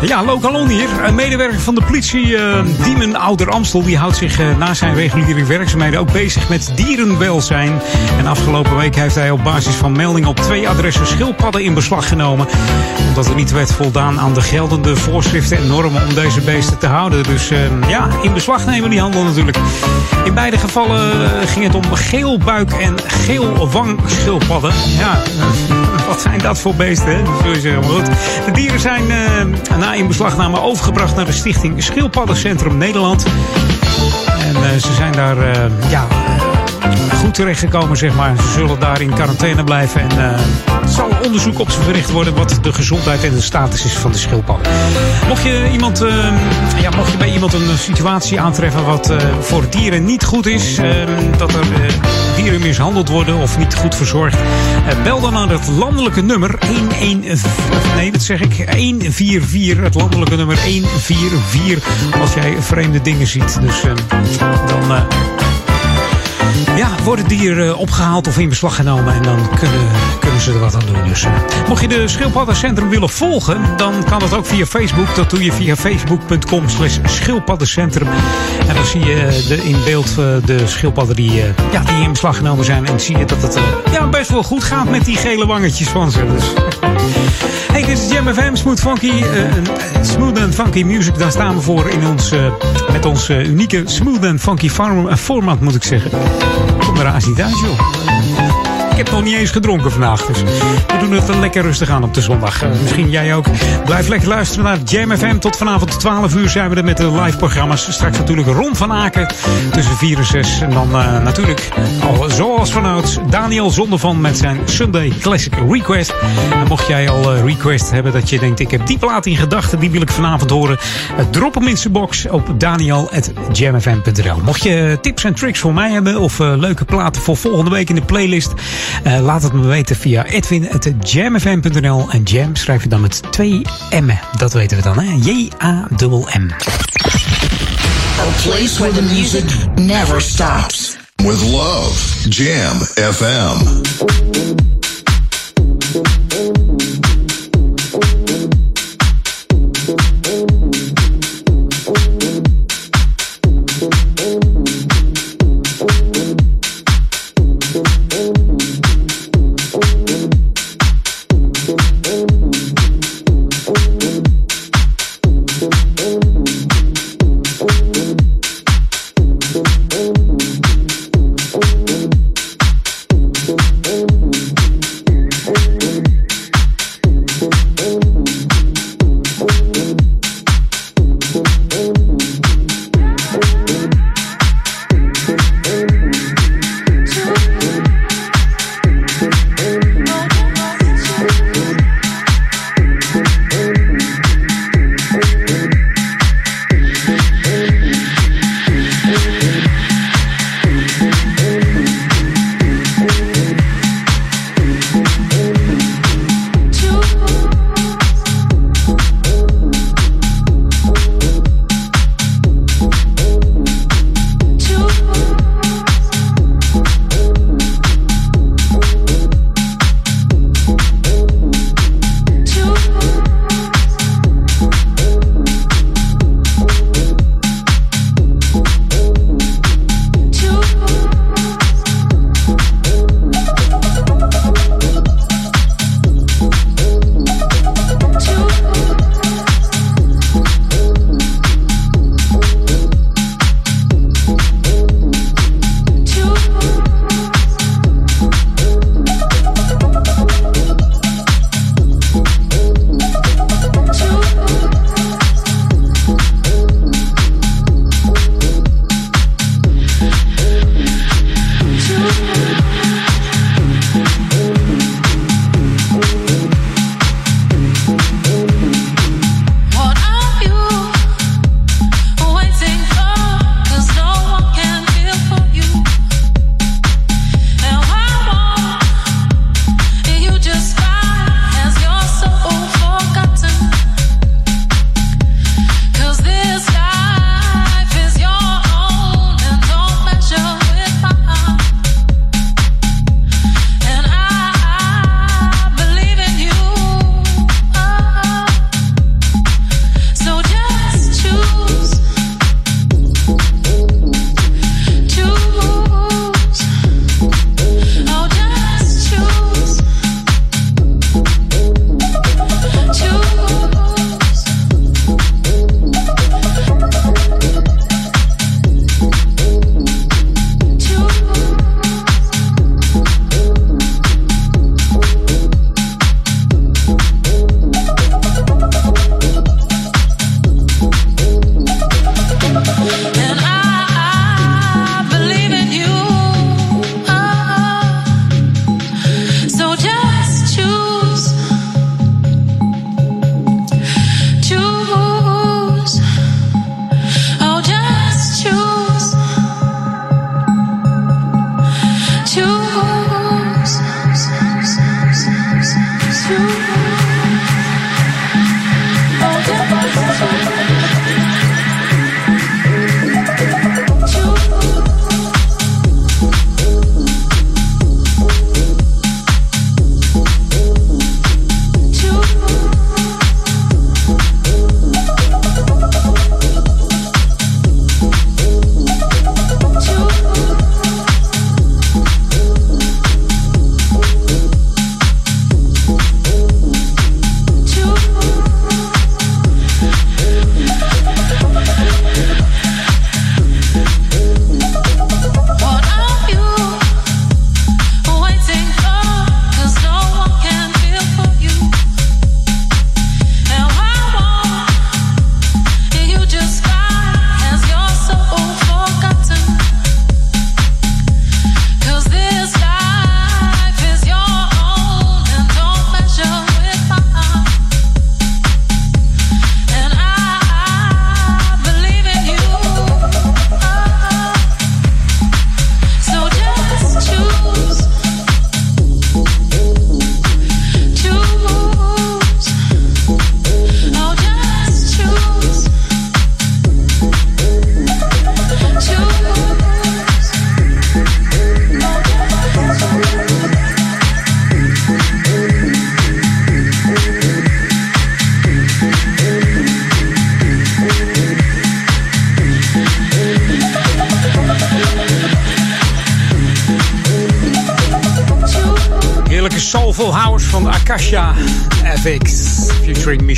Ja, Lokalon hier. Een medewerker van de politie, eh Diemen Ouder Amstel, die houdt zich eh, na zijn reguliere werkzaamheden ook bezig met dierenwelzijn. En afgelopen week heeft hij op basis van meldingen op twee adressen schildpadden in beslag genomen. Omdat er niet werd voldaan aan de geldende voorschriften en normen om deze beesten te houden. Dus eh, ja, in beslag nemen die handel natuurlijk. In beide gevallen eh, ging het om geelbuik en geelwangschildpadden. Ja, eh, wat zijn dat voor beesten, hè? Zul je zeggen. Maar goed, de dieren zijn eh, na inbeslagname overgebracht naar de stichting Schildpaddencentrum Nederland. En eh, ze zijn daar ja, goed terechtgekomen, zeg maar. Ze zullen daar in quarantaine blijven. En zal onderzoek op verricht worden wat de gezondheid en de status is van de schildpadden. Mocht je, iemand, eh, ja, mocht je bij iemand een situatie aantreffen wat eh, voor dieren niet goed is, eh, dat er eh, dieren mishandeld worden of niet goed verzorgd, eh, bel dan naar het landelijke nummer 114. Nee, dat zeg ik. 144. Het landelijke nummer 144. Als jij vreemde dingen ziet. Dus eh, dan. Eh, ja, worden dieren eh, opgehaald of in beslag genomen en dan kunnen, kunnen ze er wat aan doen. Dus, eh, mocht je de Schildpaddencentrum willen volgen, dan kan dat ook via Facebook. Dat doe je via facebook.com slash schildpaddencentrum. En dan zie je de, in beeld eh, de schildpadden die, eh, ja, die in beslag genomen zijn. En zie je dat het eh, ja, best wel goed gaat met die gele wangetjes van ze. Dus. Hey, dit is Jam FM, Smooth Funky. eh, eh, smooth and Funky Music, daar staan we voor in ons, eh, met ons eh, unieke Smooth and Funky eh, format, moet ik zeggen. com gravidade. Oh. Ik heb nog niet eens gedronken vandaag, dus we doen het lekker rustig aan op de zondag. Eh, misschien jij ook. Blijf lekker luisteren naar Jam FM. Tot vanavond 12 uur zijn we er met de live programma's. Straks natuurlijk Ron van Aken tussen 4 en 6. En dan eh, natuurlijk, al zoals vanouds, Daniel Zondervan met zijn Sunday Classic Request. En mocht jij al eh, request hebben dat je denkt, ik heb die plaat in gedachten, die wil ik vanavond horen. drop hem in zijn box op daniel.jamfm.nl. Mocht je tips en tricks voor mij hebben of leuke platen voor volgende week in de playlist, eh, laat het me weten via edwin.jamfm.nl. En jam schrijf je dan met twee M'en. Dat weten we dan, hè? J-A-M-M. A place where the music never stops. With love, Jam FM.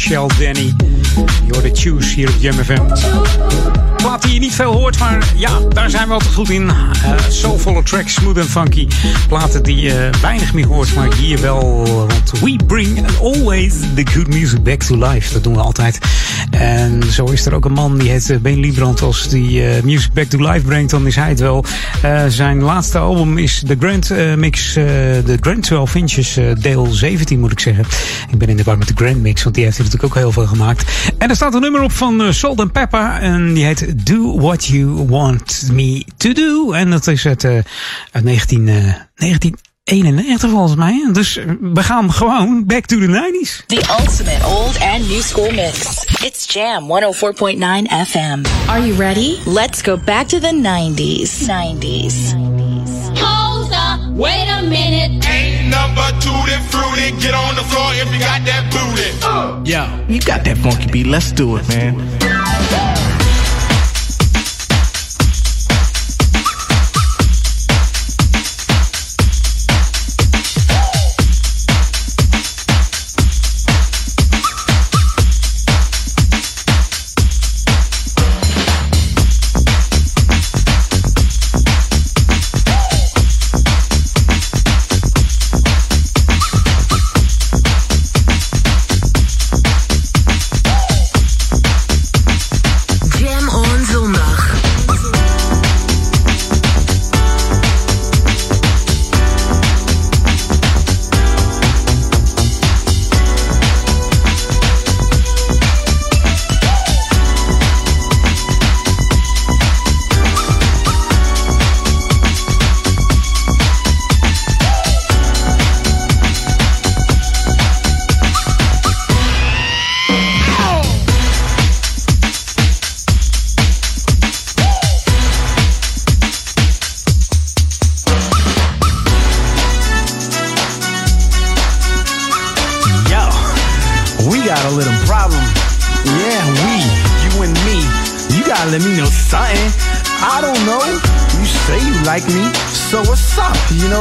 Michelle Denny. Je hoort de Choose hier op Jam FM. Plaat die je niet veel hoort, maar ja, daar zijn we altijd goed in. Uh, soulvolle tracks, smooth and funky. Platen die je weinig meer hoort, maar hier wel. Want we bring always the good music back to life. Dat doen we altijd. En zo is er ook een man die heet Ben Liebrand. Als die uh, music back to life brengt, dan is hij het wel. Zijn laatste album is The Grand Mix, The Grand 12 Inches, deel 17 moet ik zeggen. Ik ben in de war met de Grand Mix, want die heeft hij natuurlijk ook heel veel gemaakt. En er staat een nummer op van Salt and Pepper. En die heet Do What You Want Me To Do. En dat is uit, uit 19, 1991 volgens mij. Dus we gaan gewoon back to the 90s. The ultimate old and new school mix. It's Jam 104.9 FM. Are you ready? Let's go back to the 90s. 90s. Hold up, wait a minute. Number two than fruity. Get on the floor if you got that booty. Yo, you got that funky beat. Let's do it, man.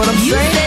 what I'm you saying?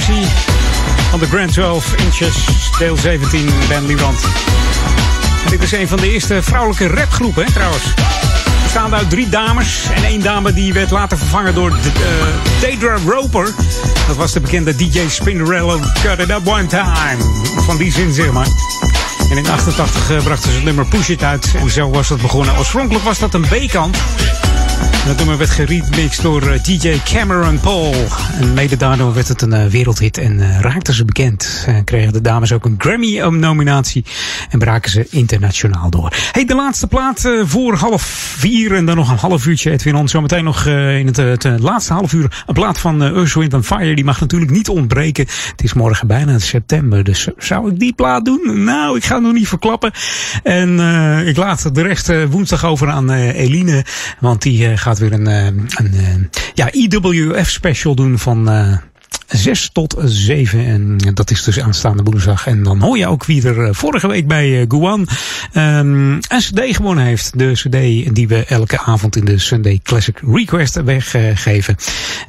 Versie van de Grand 12 Inches, deel 17, Ben Liebrand. En dit is een van de eerste vrouwelijke rapgroepen, hè, trouwens. Bestaande uit drie dames. En één dame die werd later vervangen door de, uh, Roper. Dat was de bekende DJ Spinderella Cut It Up One Time. Van die zin, zeg maar. En in 88 uh, brachten ze het nummer Push It uit. En zo was dat begonnen. Oorspronkelijk was dat een B-kant. Dat nummer werd geremixed door uh, DJ Cameron Paul. En mede daardoor werd het een uh, wereldhit en uh, raakten ze bekend. En kregen de dames ook een Grammy-nominatie. En braken ze internationaal door. Hey, de laatste plaat voor half vier. En dan nog een half uurtje Edwin On. Zometeen nog in het, het laatste half uur een plaat van Earth, Wind Fire. Die mag natuurlijk niet ontbreken. Het is morgen bijna september. Dus zou ik die plaat doen? Nou, ik ga het nog niet verklappen. En ik laat de rest woensdag over aan Eline. Want die gaat weer een, een ja, IWF special doen van 6 tot 7. En dat is dus aanstaande woensdag. En dan hoor je ook wie er vorige week bij Guan um, een CD gewonnen heeft. De CD die we elke avond in de Sunday Classic Request weggeven.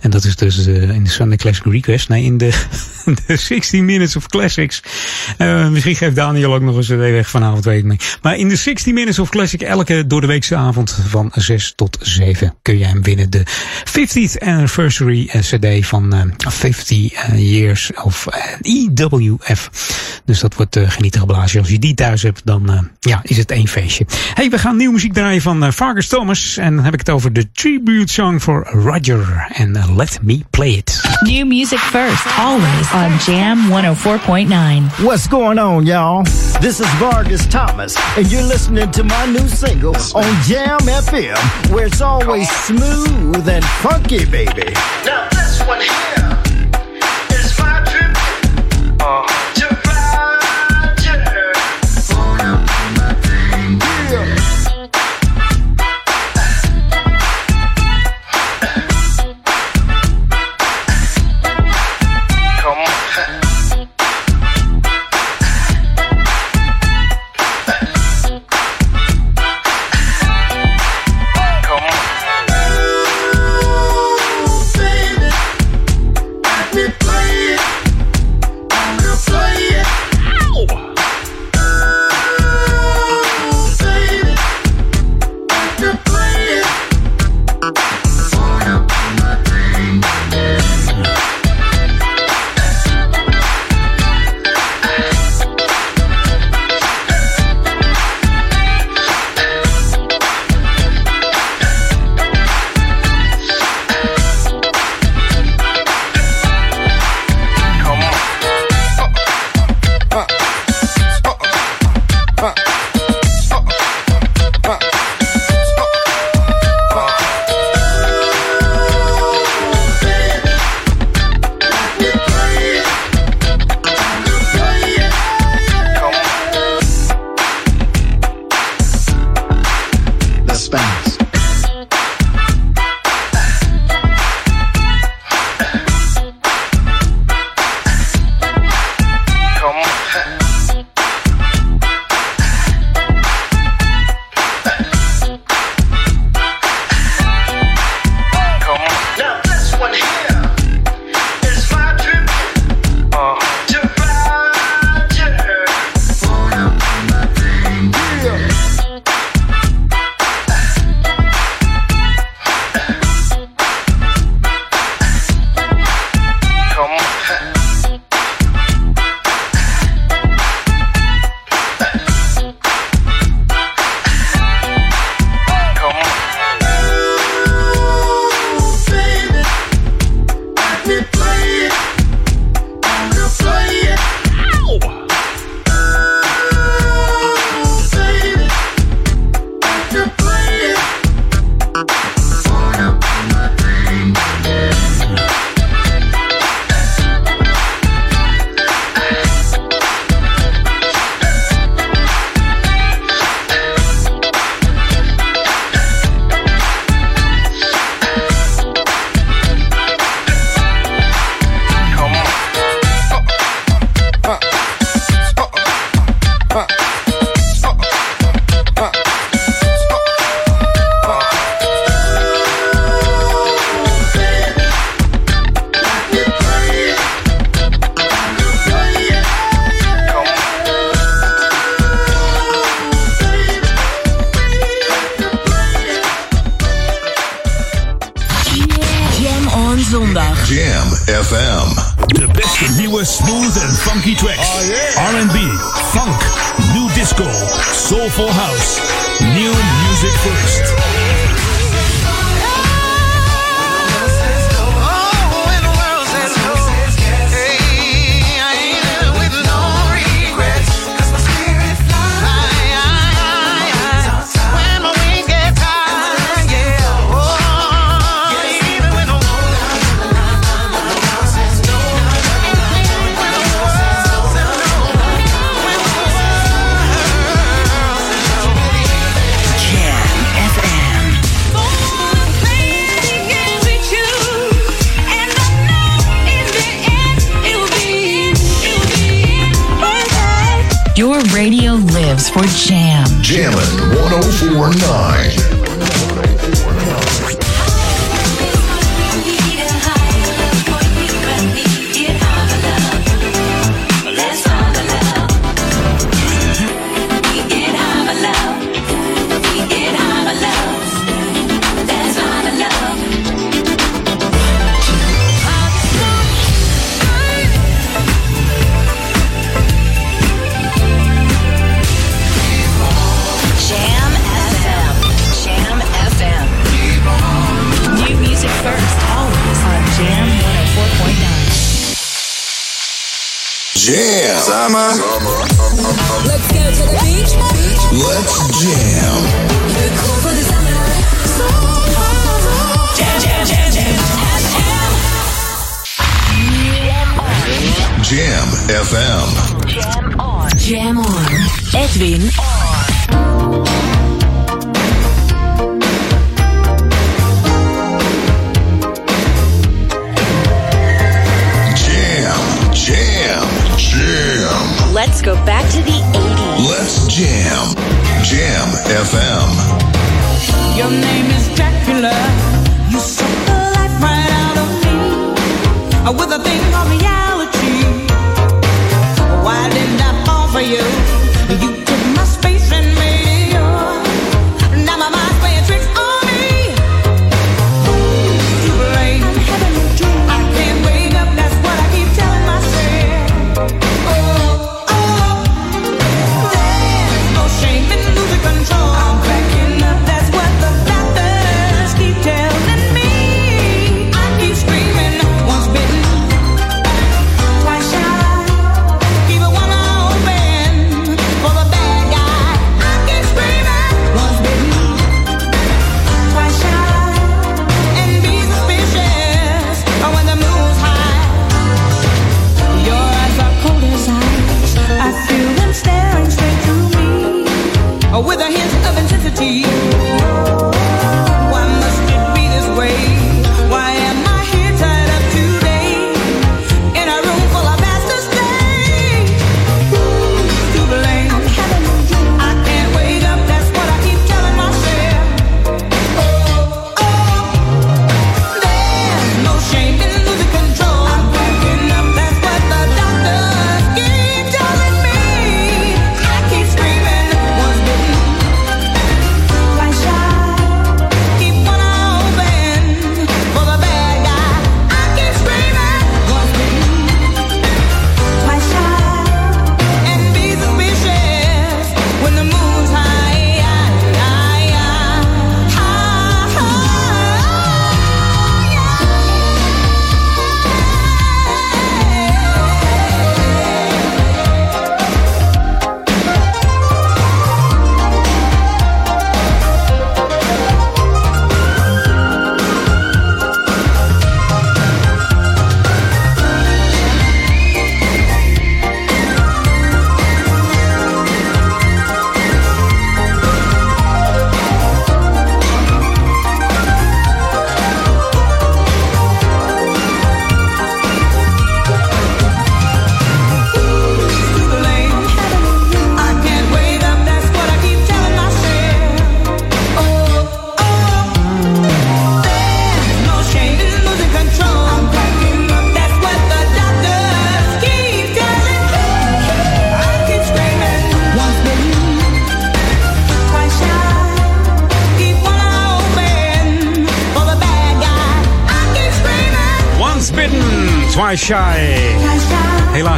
En dat is dus uh, in de Sunday Classic Request. Nee, in de, de 16 Minutes of Classics. Misschien geeft Daniel ook nog een CD weg vanavond, weet ik niet. Maar in de 16 Minutes of Classic elke door de weekse avond van 6 tot 7 kun je hem winnen. De 50th Anniversary CD van uh, 50 Years of EWF. Dus dat wordt uh, genieten geblazen. Als je die thuis hebt, dan uh, ja, is het één feestje. Hey, we gaan nieuwe muziek draaien van uh, Vargas Thomas. En dan heb ik het over de tribute song voor Roger. En uh, Let Me Play It. New music first, always on Jam 104.9. What's going on, y'all? This is Vargas Thomas, and you're listening to my new single on Jam FM, where it's always smooth and funky, baby. Now this one here.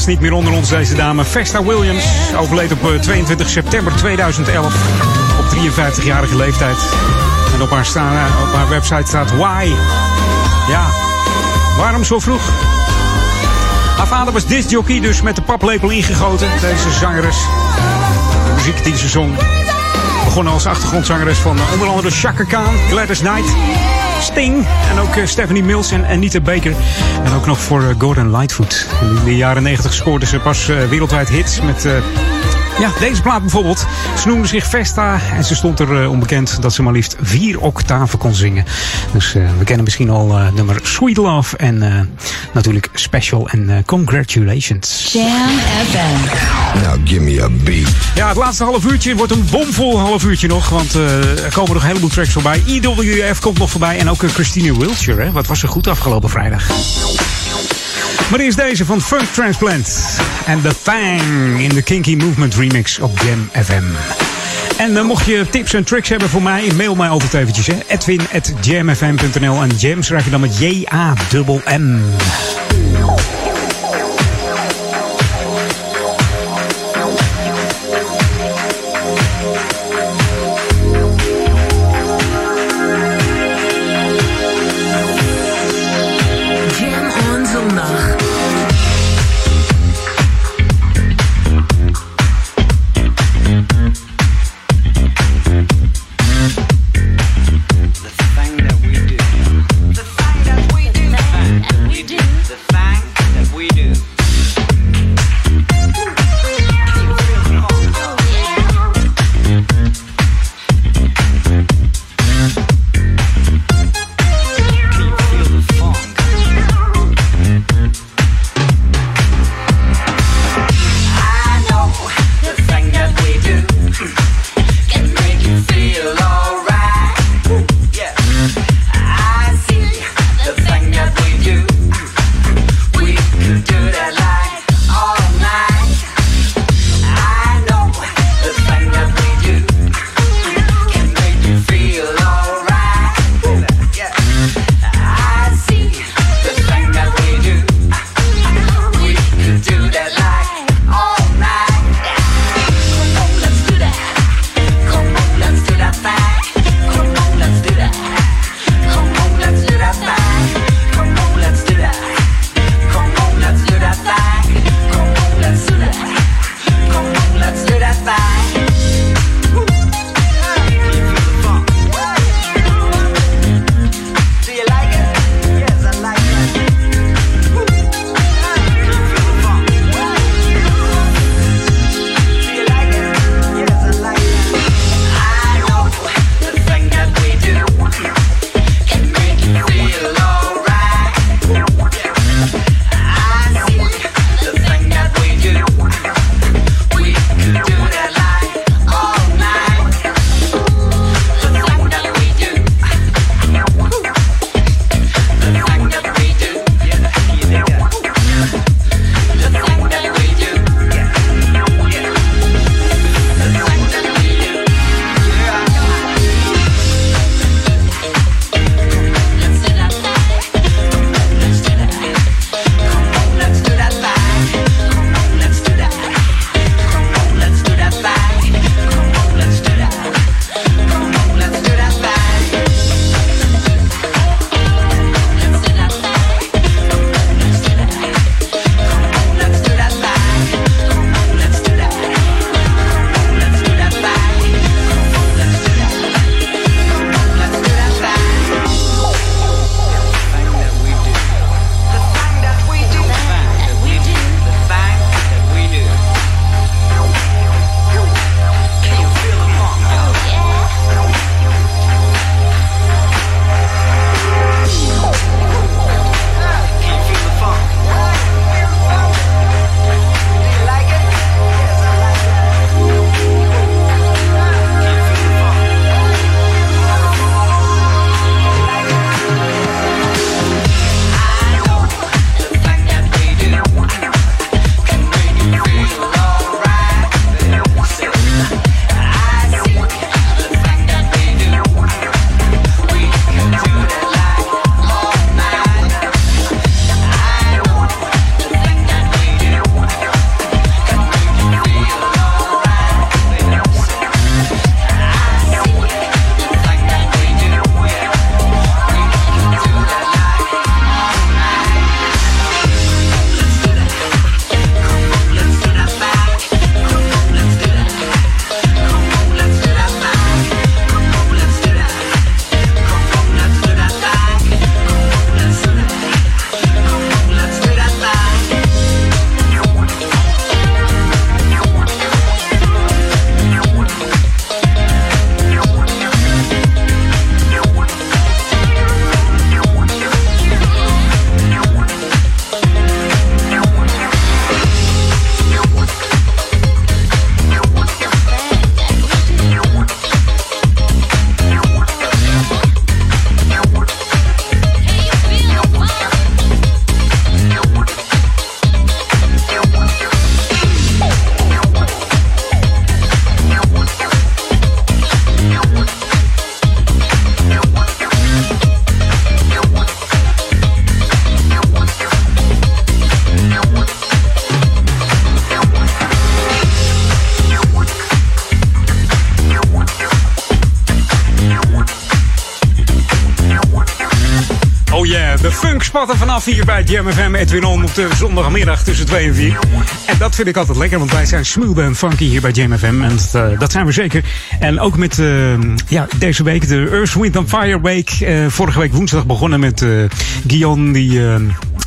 Helaas niet meer onder ons deze dame. Vesta Williams overleed op eh, 22 september 2011 op 53-jarige leeftijd. En op haar, eh, op haar website staat Why. Ja, waarom zo vroeg? Haar vader was discjockey, dus met de paplepel ingegoten. Deze zangeres. De muziek die ze zong. Begonnen als achtergrondzangeres van eh, onder andere Chaka Khan, Gladys Knight, Sting en ook eh, Stephanie Mills en Anita Baker. En ook nog voor eh, Gordon Lightfoot. In de jaren 90 scoorde ze pas eh, wereldwijd hits met... ja, deze plaat bijvoorbeeld. Ze noemde zich Vesta en ze stond er eh, onbekend dat ze maar liefst vier octaven kon zingen. Dus eh, we kennen misschien al eh, nummer Sweet Love en eh, natuurlijk Special en eh, Congratulations. Jam FM. Now give me a beat. Ja, het laatste half uurtje wordt een bomvol half uurtje nog. Want eh, er komen nog een heleboel tracks voorbij. IWF komt nog voorbij. En ook Christine Wiltshire. Hè? Wat was er goed afgelopen vrijdag. Maar eerst deze van Funk Transplant. En The Fang in de Kinky Movement remix op Jam FM. En dan mocht je tips en tricks hebben voor mij, mail mij altijd eventjes. Hè. Edwin at jamfm.nl en jam schrijf je dan met J-A-M-M. Jam funk spatten vanaf hier bij Jam FM Edwin On op de zondagmiddag tussen 2 en 4. En dat vind ik altijd lekker, want wij zijn smooth en funky hier bij Jam FM. En dat, eh, dat zijn we zeker. En ook met eh, ja, deze week de Earth, Wind and Fire Week. Eh, vorige week woensdag begonnen met Guillaume, die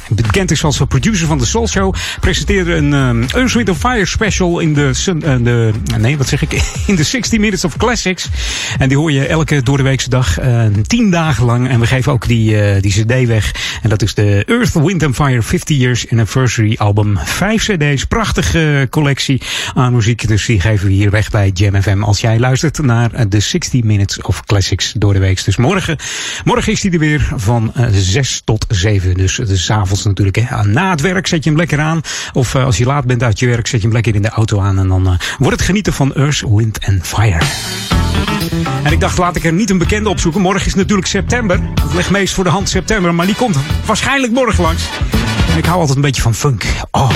bekend is als producer van de Soul Show. Presenteerde een eh, Earth, Wind Fire special in de, eh, de... Nee, wat zeg ik? In de 60 Minutes of Classics. En die hoor je elke doordeweekse dag, eh, tien dagen lang. En we geven ook die, eh, die cd weg. En dat is de Earth, Wind Fire 50 Years Anniversary album. Vijf cd's, prachtige collectie aan muziek. Dus die geven we hier weg bij Jam FM. Als jij luistert naar de 60 Minutes of Classics door de week. Dus morgen, morgen is die er weer van eh, 6 tot 7. Dus het is natuurlijk. Hè. Na het werk zet je hem lekker aan. Of eh, als je laat bent uit je werk, zet je hem lekker in de auto aan. En dan eh, wordt het genieten van Earth, Wind and Fire. En ik dacht, laat ik er niet een bekende opzoeken. Morgen is natuurlijk september. Het ligt meest voor de hand september. Maar die komt waarschijnlijk morgen langs. En ik hou altijd een beetje van funk. Oh.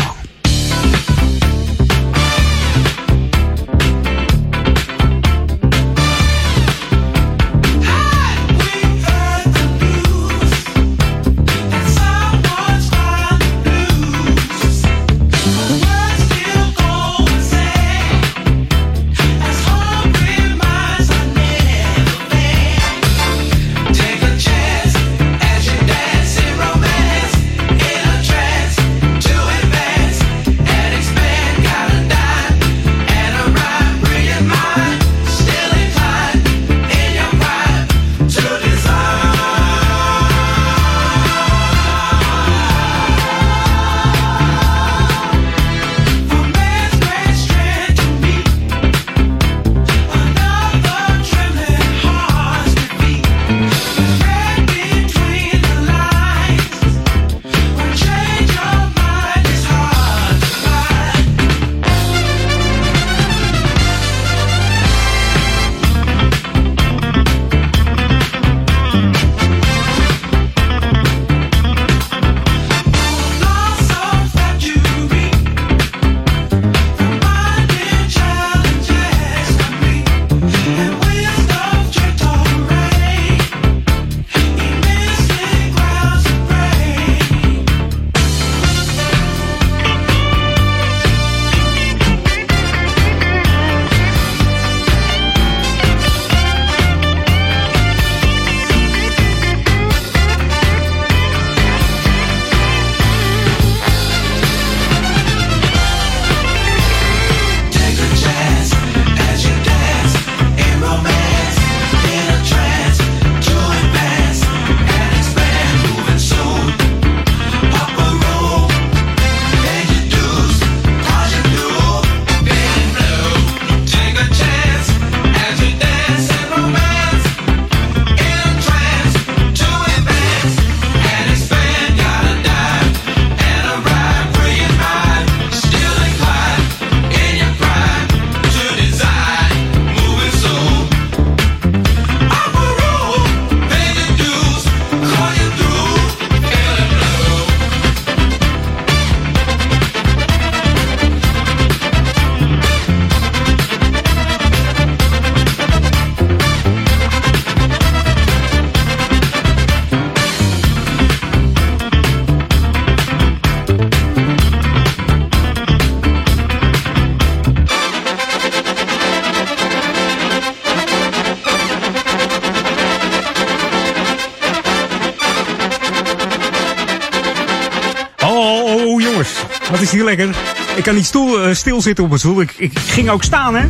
Kan niet stoel, eh, stilzitten op mijn stoel. Ik, ik ging ook staan, hè.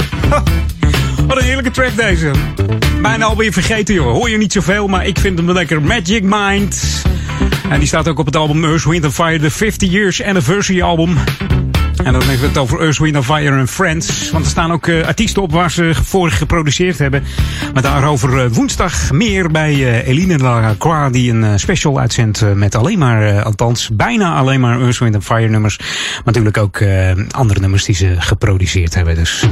Wat een heerlijke track deze. Bijna alweer vergeten, jongen. Hoor je niet zoveel, maar ik vind hem lekker. Magic Mind. En die staat ook op het album Earth, Wind Fire, de 50 Years Anniversary album. En dan hebben we het over Earth, Wind Fire and Friends. Want er staan ook eh, artiesten op waar ze voor geproduceerd hebben. Maar daarover eh, woensdag meer bij eh, Eline Lacroix... die een special uitzendt met alleen maar, althans bijna alleen maar Earth, Wind Fire nummers. Maar natuurlijk ook andere nummers die ze geproduceerd hebben. Dus...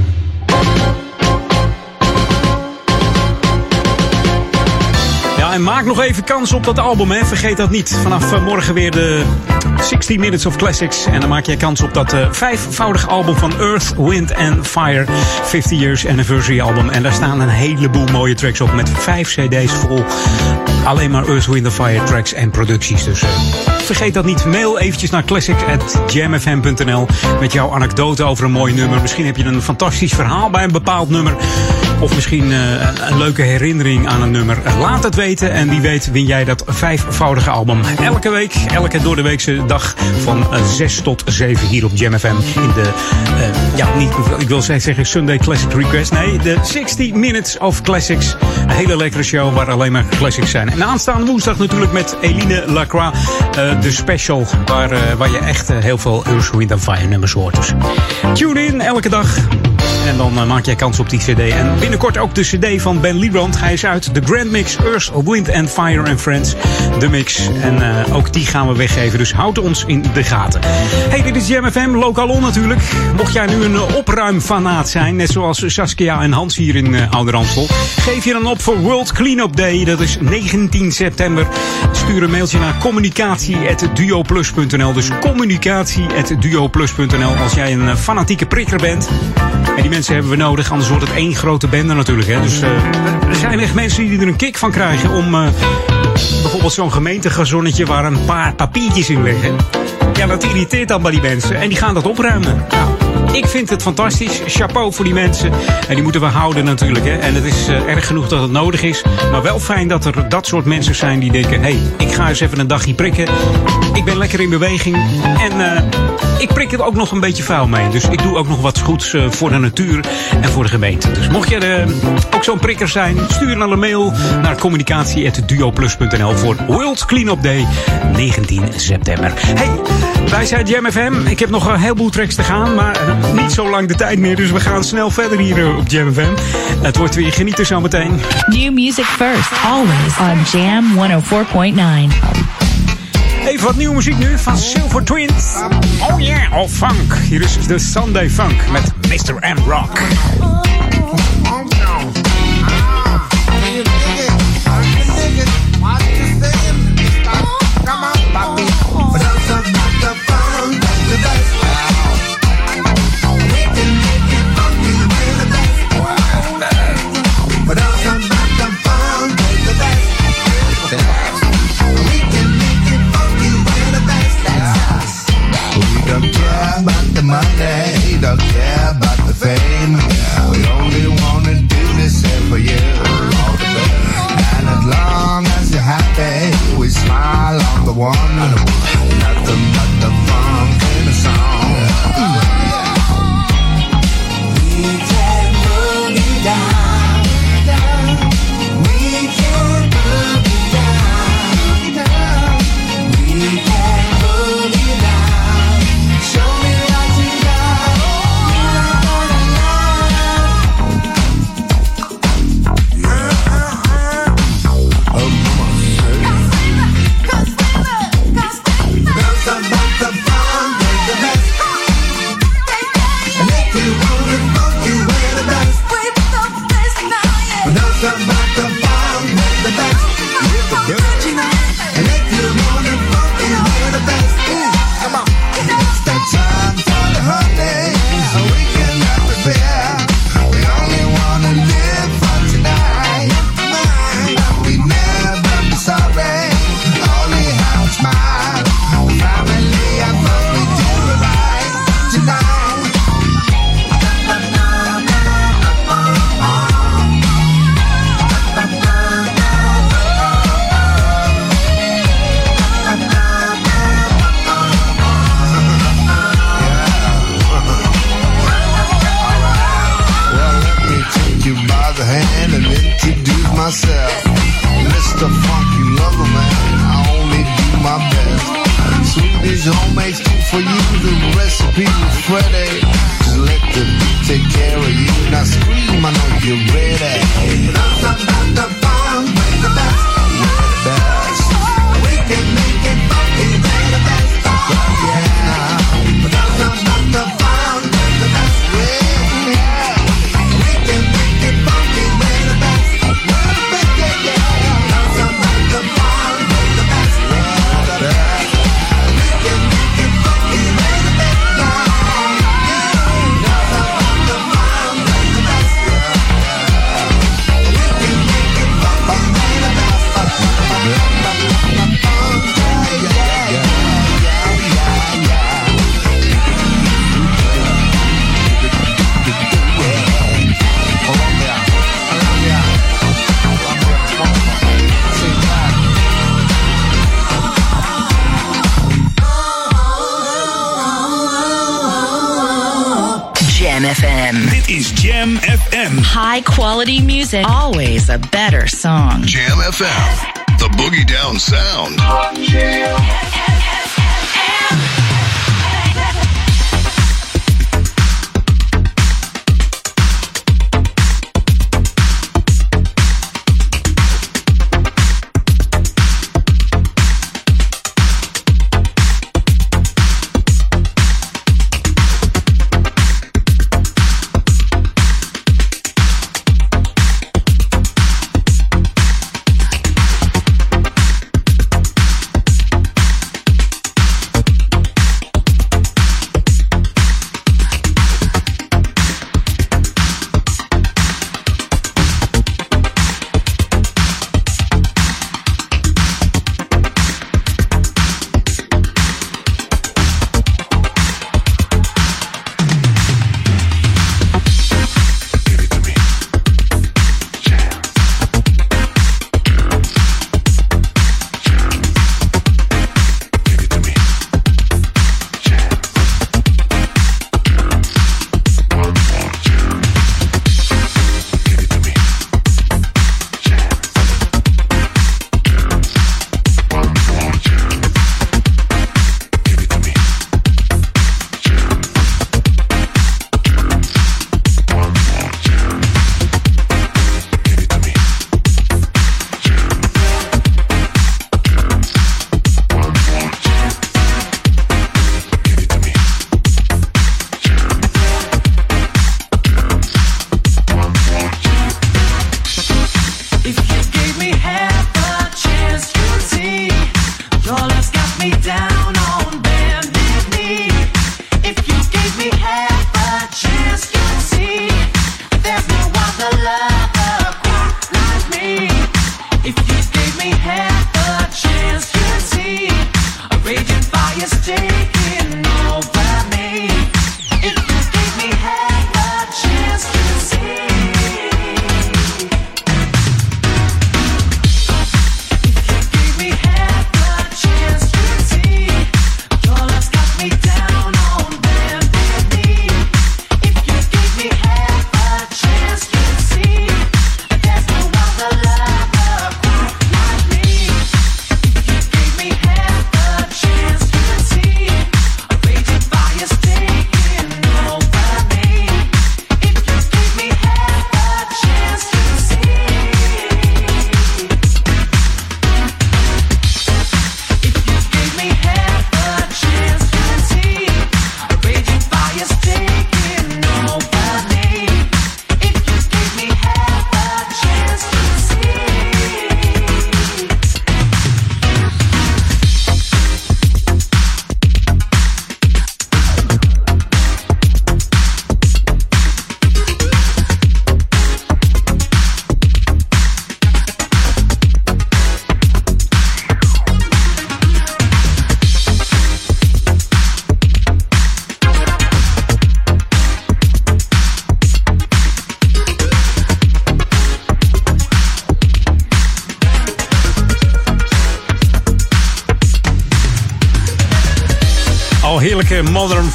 En maak nog even kans op dat album, hè. Vergeet dat niet. Vanaf morgen weer de 60 Minutes of Classics. En dan maak je kans op dat uh, vijfvoudige album van Earth, Wind and Fire. 50 Years Anniversary album. En daar staan een heleboel mooie tracks op met vijf cd's vol. Alleen maar Earth, Wind and Fire tracks en producties. Dus vergeet dat niet. Mail eventjes naar classics.jamfm.nl met jouw anekdote over een mooi nummer. Misschien heb je een fantastisch verhaal bij een bepaald nummer. Of misschien uh, een, leuke herinnering aan een nummer. Laat het weten en wie weet win jij dat vijfvoudige album. Elke week, elke door de van uh, 6 tot 7 hier op Jam FM. In de, uh, ja, niet, ik wil zeggen Sunday Classic Request. Nee, de 60 Minutes of Classics. Een hele lekkere show waar alleen maar classics zijn. En aanstaande woensdag natuurlijk met Eline Lacroix. Uh, de special waar, waar je echt heel veel Earth, Wind Fire nummers hoort. Dus tune in elke dag. En dan uh, maak jij kans op die CD. En binnenkort ook de CD van Ben Liebrand. Hij is uit. De Grand Mix Earth, Wind and Fire and Friends. De mix. En uh, ook die gaan we weggeven. Dus houd ons in de gaten. Hey, dit is Jam FM. Lokalon natuurlijk. Mocht jij nu een opruimfanaat zijn. Net zoals Saskia en Hans hier in uh. Geef je dan op voor World Cleanup Day. Dat is 19 september. Stuur een mailtje naar communicatie.duoplus.nl. Dus communicatie.duoplus.nl. Als jij een fanatieke prikker bent. En die mensen hebben we nodig, anders wordt het één grote bende natuurlijk. Hè. Dus uh, er zijn echt mensen die er een kick van krijgen om uh, bijvoorbeeld zo'n gemeentegazonnetje waar een paar papiertjes in liggen. Ja, dat irriteert dan bij die mensen. En die gaan dat opruimen. Ik vind het fantastisch. Chapeau voor die mensen. En die moeten we houden natuurlijk. Hè. En het is uh, erg genoeg dat het nodig is. Maar wel fijn dat er dat soort mensen zijn die denken... hé, hey, ik ga eens even een dagje prikken. Ik ben lekker in beweging. En uh, ik prik er ook nog een beetje vuil mee. Dus ik doe ook nog wat goeds uh, voor de natuur en voor de gemeente. Dus mocht je ook zo'n prikker zijn... stuur dan een mail naar communicatie.duoplus.nl... voor World Cleanup Day 19 september. Hey, wij zijn Jam FM. Ik heb nog een heleboel tracks te gaan, maar niet zo lang de tijd meer. Dus we gaan snel verder hier op Jam FM. Het wordt weer genieten zometeen. New music first, always on Jam 104.9. Even wat nieuwe muziek nu van Silver Twins. Oh yeah, oh funk. Hier is de Sunday Funk met Mr. M. Rock. Don't care about the fame. We only wanna do this here for you. And as long as you're happy, we smile on the one.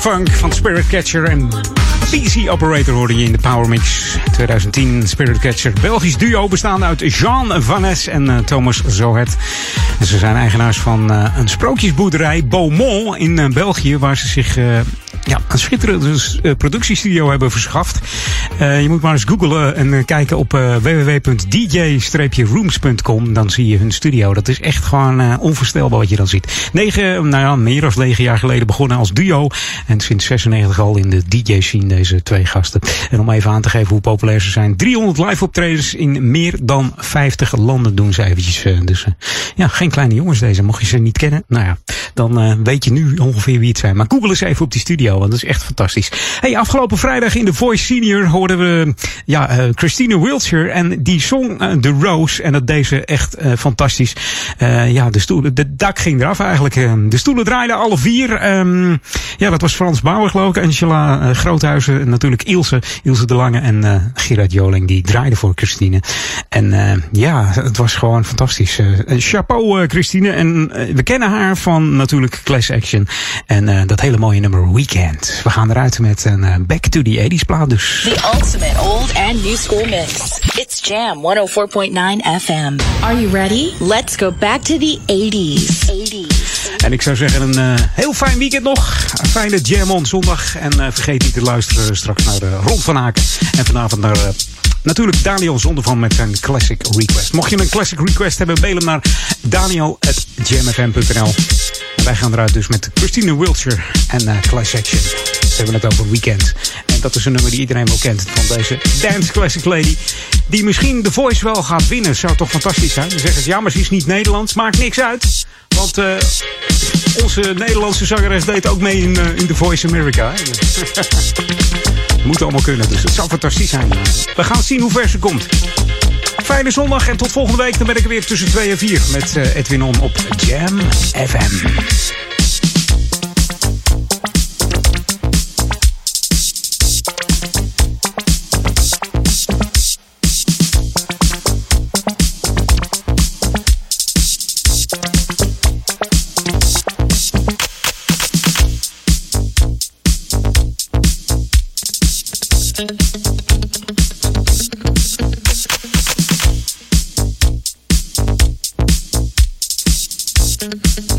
Funk van Spirit Catcher en PC Operator hoorde je in de Power Mix 2010. Spirit Catcher, Belgisch duo bestaande uit Jean Vannes en eh, Thomas Zohet. En ze zijn eigenaars van eh, een sprookjesboerderij Beaumont in eh, België, waar ze zich ja, een schitterende eh, productiestudio hebben verschaft. Eh, je moet maar eens googlen en eh, kijken op eh, www.dj-rooms.com. Dan zie je hun studio. Dat is echt gewoon onvoorstelbaar wat je dan ziet. Negen, nou ja, meer dan negen jaar geleden begonnen als duo. En sinds 96 al in de DJ-scene deze twee gasten. En om even aan te geven hoe populair ze zijn. 300 live optredens in meer dan 50 landen doen ze eventjes. dus ja, geen kleine jongens deze. Mocht je ze niet kennen, nou ja, dan weet je nu ongeveer wie het zijn. Maar google eens even op die studio, want dat is echt fantastisch. Hey, afgelopen vrijdag in The Voice Senior we ja, eh, Christine Wiltshire en die zong eh, The Rose. En dat deed ze echt eh, fantastisch. Ja, de stoelen, de dak ging eraf eigenlijk. De stoelen draaiden alle vier. Ehm, ja, dat was Frans Bauer geloof ik, Angela Groothuizen, en natuurlijk Ilse, Ilse de Lange en Gerard Joling, die draaiden voor Christine. En ja, het was gewoon fantastisch. Chapeau Christine. En we kennen haar van natuurlijk Class Action. En dat hele mooie nummer Weekend. We gaan eruit met een Back to the 80s plaat dus. Ultimate old and new school mix. It's Jam 104.9 FM. Are you ready? Let's go back to the 80s. 80s. En ik zou zeggen een eh, heel fijn weekend nog. Een fijne Jam on zondag. En eh, vergeet niet te luisteren straks naar de Rond van Aken. En vanavond naar... eh, Natuurlijk Daniel Zondervan met zijn classic request. Mocht je een classic request hebben, mail hem naar daniel.jamfm.nl. En wij gaan eruit dus met Christine Wiltshire en eh, Class Action. Ze hebben het over Weekend. En dat is een nummer die iedereen wel kent van deze dance classic lady. Die misschien The Voice wel gaat winnen. Zou toch fantastisch zijn? Dan zeggen ze, ja, maar ze is niet Nederlands. Maakt niks uit. Want eh, onze Nederlandse zangeres deed ook mee in, eh, in The Voice America. moet allemaal kunnen, dus het zou fantastisch zijn. We gaan zien hoe ver ze komt. Fijne zondag en tot volgende week. Dan ben ik er weer tussen 2 en 4 met eh, Edwin On op Jam FM. Thank you.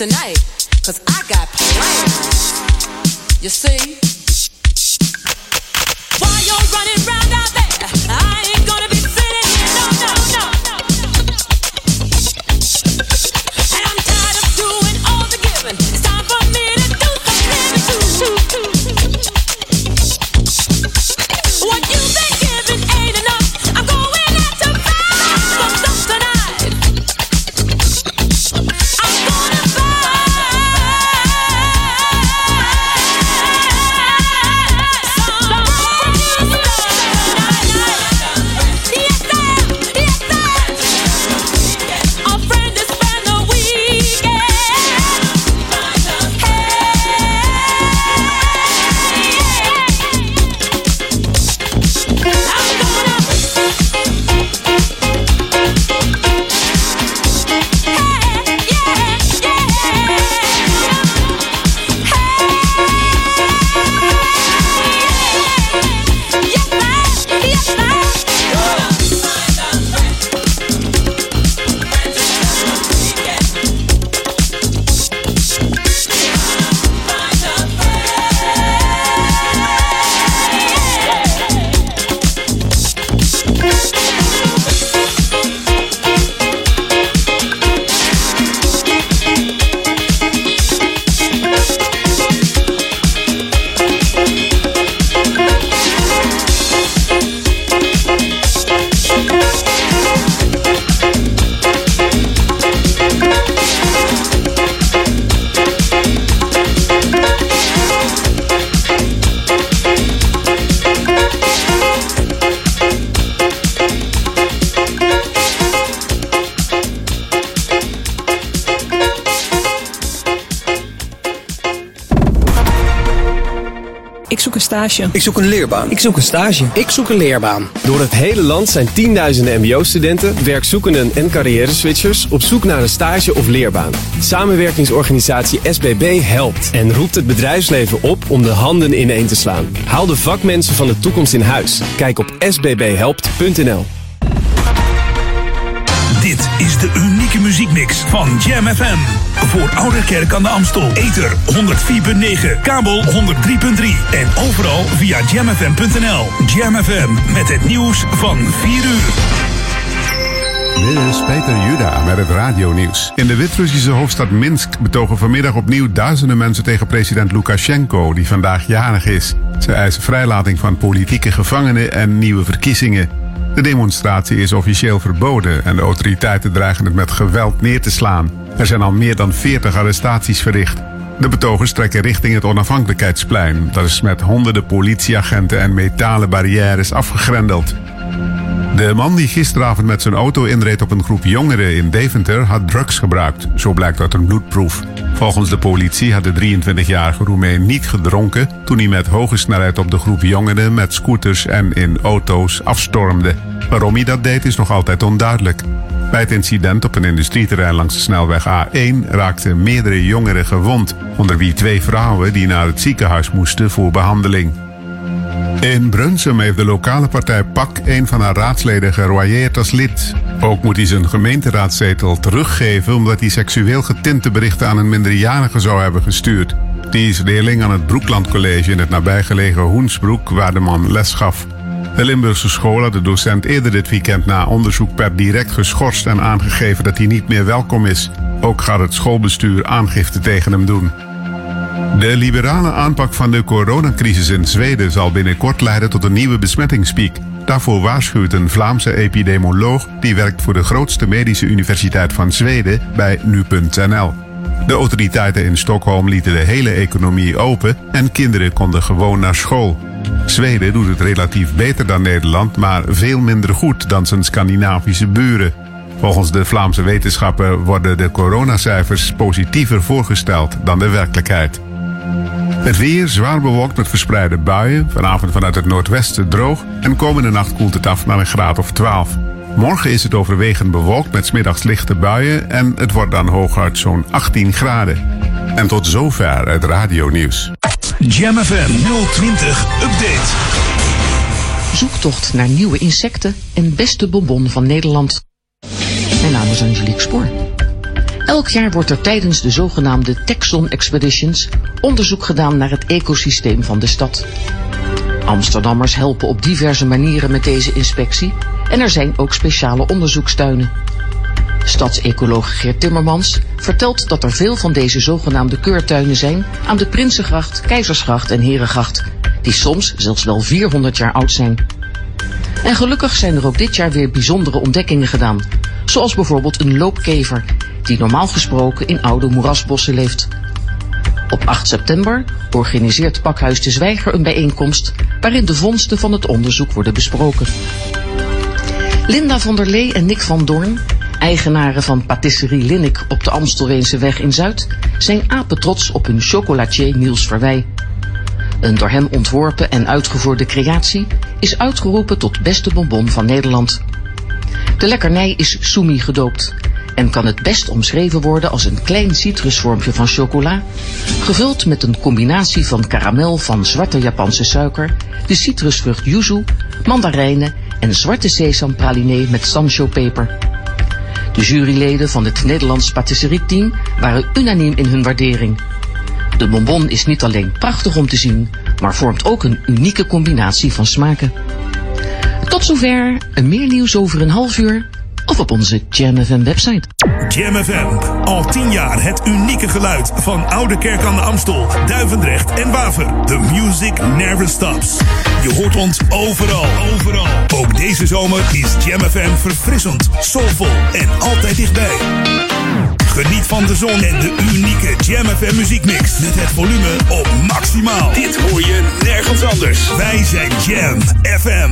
Tonight. Cause I got plans. You see? Stage. Ik zoek een leerbaan. Ik zoek een stage. Ik zoek een leerbaan. Door het hele land zijn tienduizenden mbo-studenten, werkzoekenden en carrière-switchers op zoek naar een stage of leerbaan. Samenwerkingsorganisatie SBB helpt en roept het bedrijfsleven op om de handen ineen te slaan. Haal de vakmensen van de toekomst in huis. Kijk op sbbhelpt.nl. Dit is de unieke muziekmix van Jam FM. Voor Ouderkerk aan de Amstel. Ether 104.9, kabel 103.3 en overal via jamfm.nl. Jam FM met het nieuws van 4 uur. Dit is Peter Juda met het radionieuws. In de Wit-Russische hoofdstad Minsk betogen vanmiddag opnieuw duizenden mensen tegen president Lukashenko, die vandaag jarig is. Ze eisen vrijlating van politieke gevangenen en nieuwe verkiezingen. De demonstratie is officieel verboden en de autoriteiten dreigen het met geweld neer te slaan. Er zijn al meer dan 40 arrestaties verricht. De betogers trekken richting het onafhankelijkheidsplein. Dat is met honderden politieagenten en metalen barrières afgegrendeld. De man die gisteravond met zijn auto inreed op een groep jongeren in Deventer had drugs gebruikt. Zo blijkt uit een bloedproef. Volgens de politie had de 23-jarige Roemeen niet gedronken toen hij met hoge snelheid op de groep jongeren met scooters en in auto's afstormde. Waarom hij dat deed is nog altijd onduidelijk. Bij het incident op een industrieterrein langs de snelweg A1 raakten meerdere jongeren gewond, onder wie twee vrouwen die naar het ziekenhuis moesten voor behandeling. In Brunsum heeft de lokale partij PAK een van haar raadsleden geroyeerd als lid. Ook moet hij zijn gemeenteraadzetel teruggeven omdat hij seksueel getinte berichten aan een minderjarige zou hebben gestuurd. Die is leerling aan het Broekland College in het nabijgelegen Hoensbroek waar de man les gaf. De Limburgse school had de docent eerder dit weekend na onderzoek per direct geschorst en aangegeven dat hij niet meer welkom is. Ook gaat het schoolbestuur aangifte tegen hem doen. De liberale aanpak van de coronacrisis in Zweden zal binnenkort leiden tot een nieuwe besmettingspiek. Daarvoor waarschuwt een Vlaamse epidemioloog die werkt voor de grootste medische universiteit van Zweden bij nu.nl. De autoriteiten in Stockholm lieten de hele economie open en kinderen konden gewoon naar school. Zweden doet het relatief beter dan Nederland, maar veel minder goed dan zijn Scandinavische buren. Volgens de Vlaamse wetenschappen worden de coronacijfers positiever voorgesteld dan de werkelijkheid. Het weer zwaar bewolkt met verspreide buien. Vanavond vanuit het noordwesten droog. En komende nacht koelt het af naar een graad of 12. Morgen is het overwegend bewolkt met 's middags lichte buien en het wordt dan hooguit zo'n 18 graden. En tot zover het radionieuws. Jam FM 020 Update. Zoektocht naar nieuwe insecten en beste bonbon van Nederland. Mijn naam is Angelique Spoor. Elk jaar wordt er tijdens de zogenaamde Texon Expeditions onderzoek gedaan naar het ecosysteem van de stad. Amsterdammers helpen op diverse manieren met deze inspectie en er zijn ook speciale onderzoekstuinen. Stadsecoloog Geert Timmermans vertelt dat er veel van deze zogenaamde keurtuinen zijn aan de Prinsengracht, Keizersgracht en Herengracht, die soms zelfs wel 400 jaar oud zijn. En gelukkig zijn er ook dit jaar weer bijzondere ontdekkingen gedaan, zoals bijvoorbeeld een loopkever, die normaal gesproken in oude moerasbossen leeft. Op 8 september organiseert Pakhuis de Zwijger een bijeenkomst waarin de vondsten van het onderzoek worden besproken. Linda van der Lee en Nick van Doorn, eigenaren van Patisserie Linnik op de Amstelveense weg in Zuid, zijn apetrots op hun chocolatier Niels Verwij. Een door hem ontworpen en uitgevoerde creatie is uitgeroepen tot beste bonbon van Nederland. De lekkernij is Sumi gedoopt en kan het best omschreven worden als een klein citrusvormpje van chocola, gevuld met een combinatie van karamel van zwarte Japanse suiker, de citrusvrucht yuzu, mandarijnen en zwarte sesampraline met sanshopeper. De juryleden van het Nederlands patisserieteam waren unaniem in hun waardering. De bonbon is niet alleen prachtig om te zien, maar vormt ook een unieke combinatie van smaken. Tot zover, meer nieuws over een half uur of op onze Jam FM website. Jam FM. Al tien jaar het unieke geluid van Oude Kerk aan de Amstel, Duivendrecht en Waver. The music never stops. Je hoort ons overal, overal. Ook deze zomer is Jam FM verfrissend, soulvol en altijd dichtbij. Geniet van de zon en de unieke Jam FM muziekmix. Met het volume op maximaal. Dit hoor je nergens anders. Wij zijn Jam FM.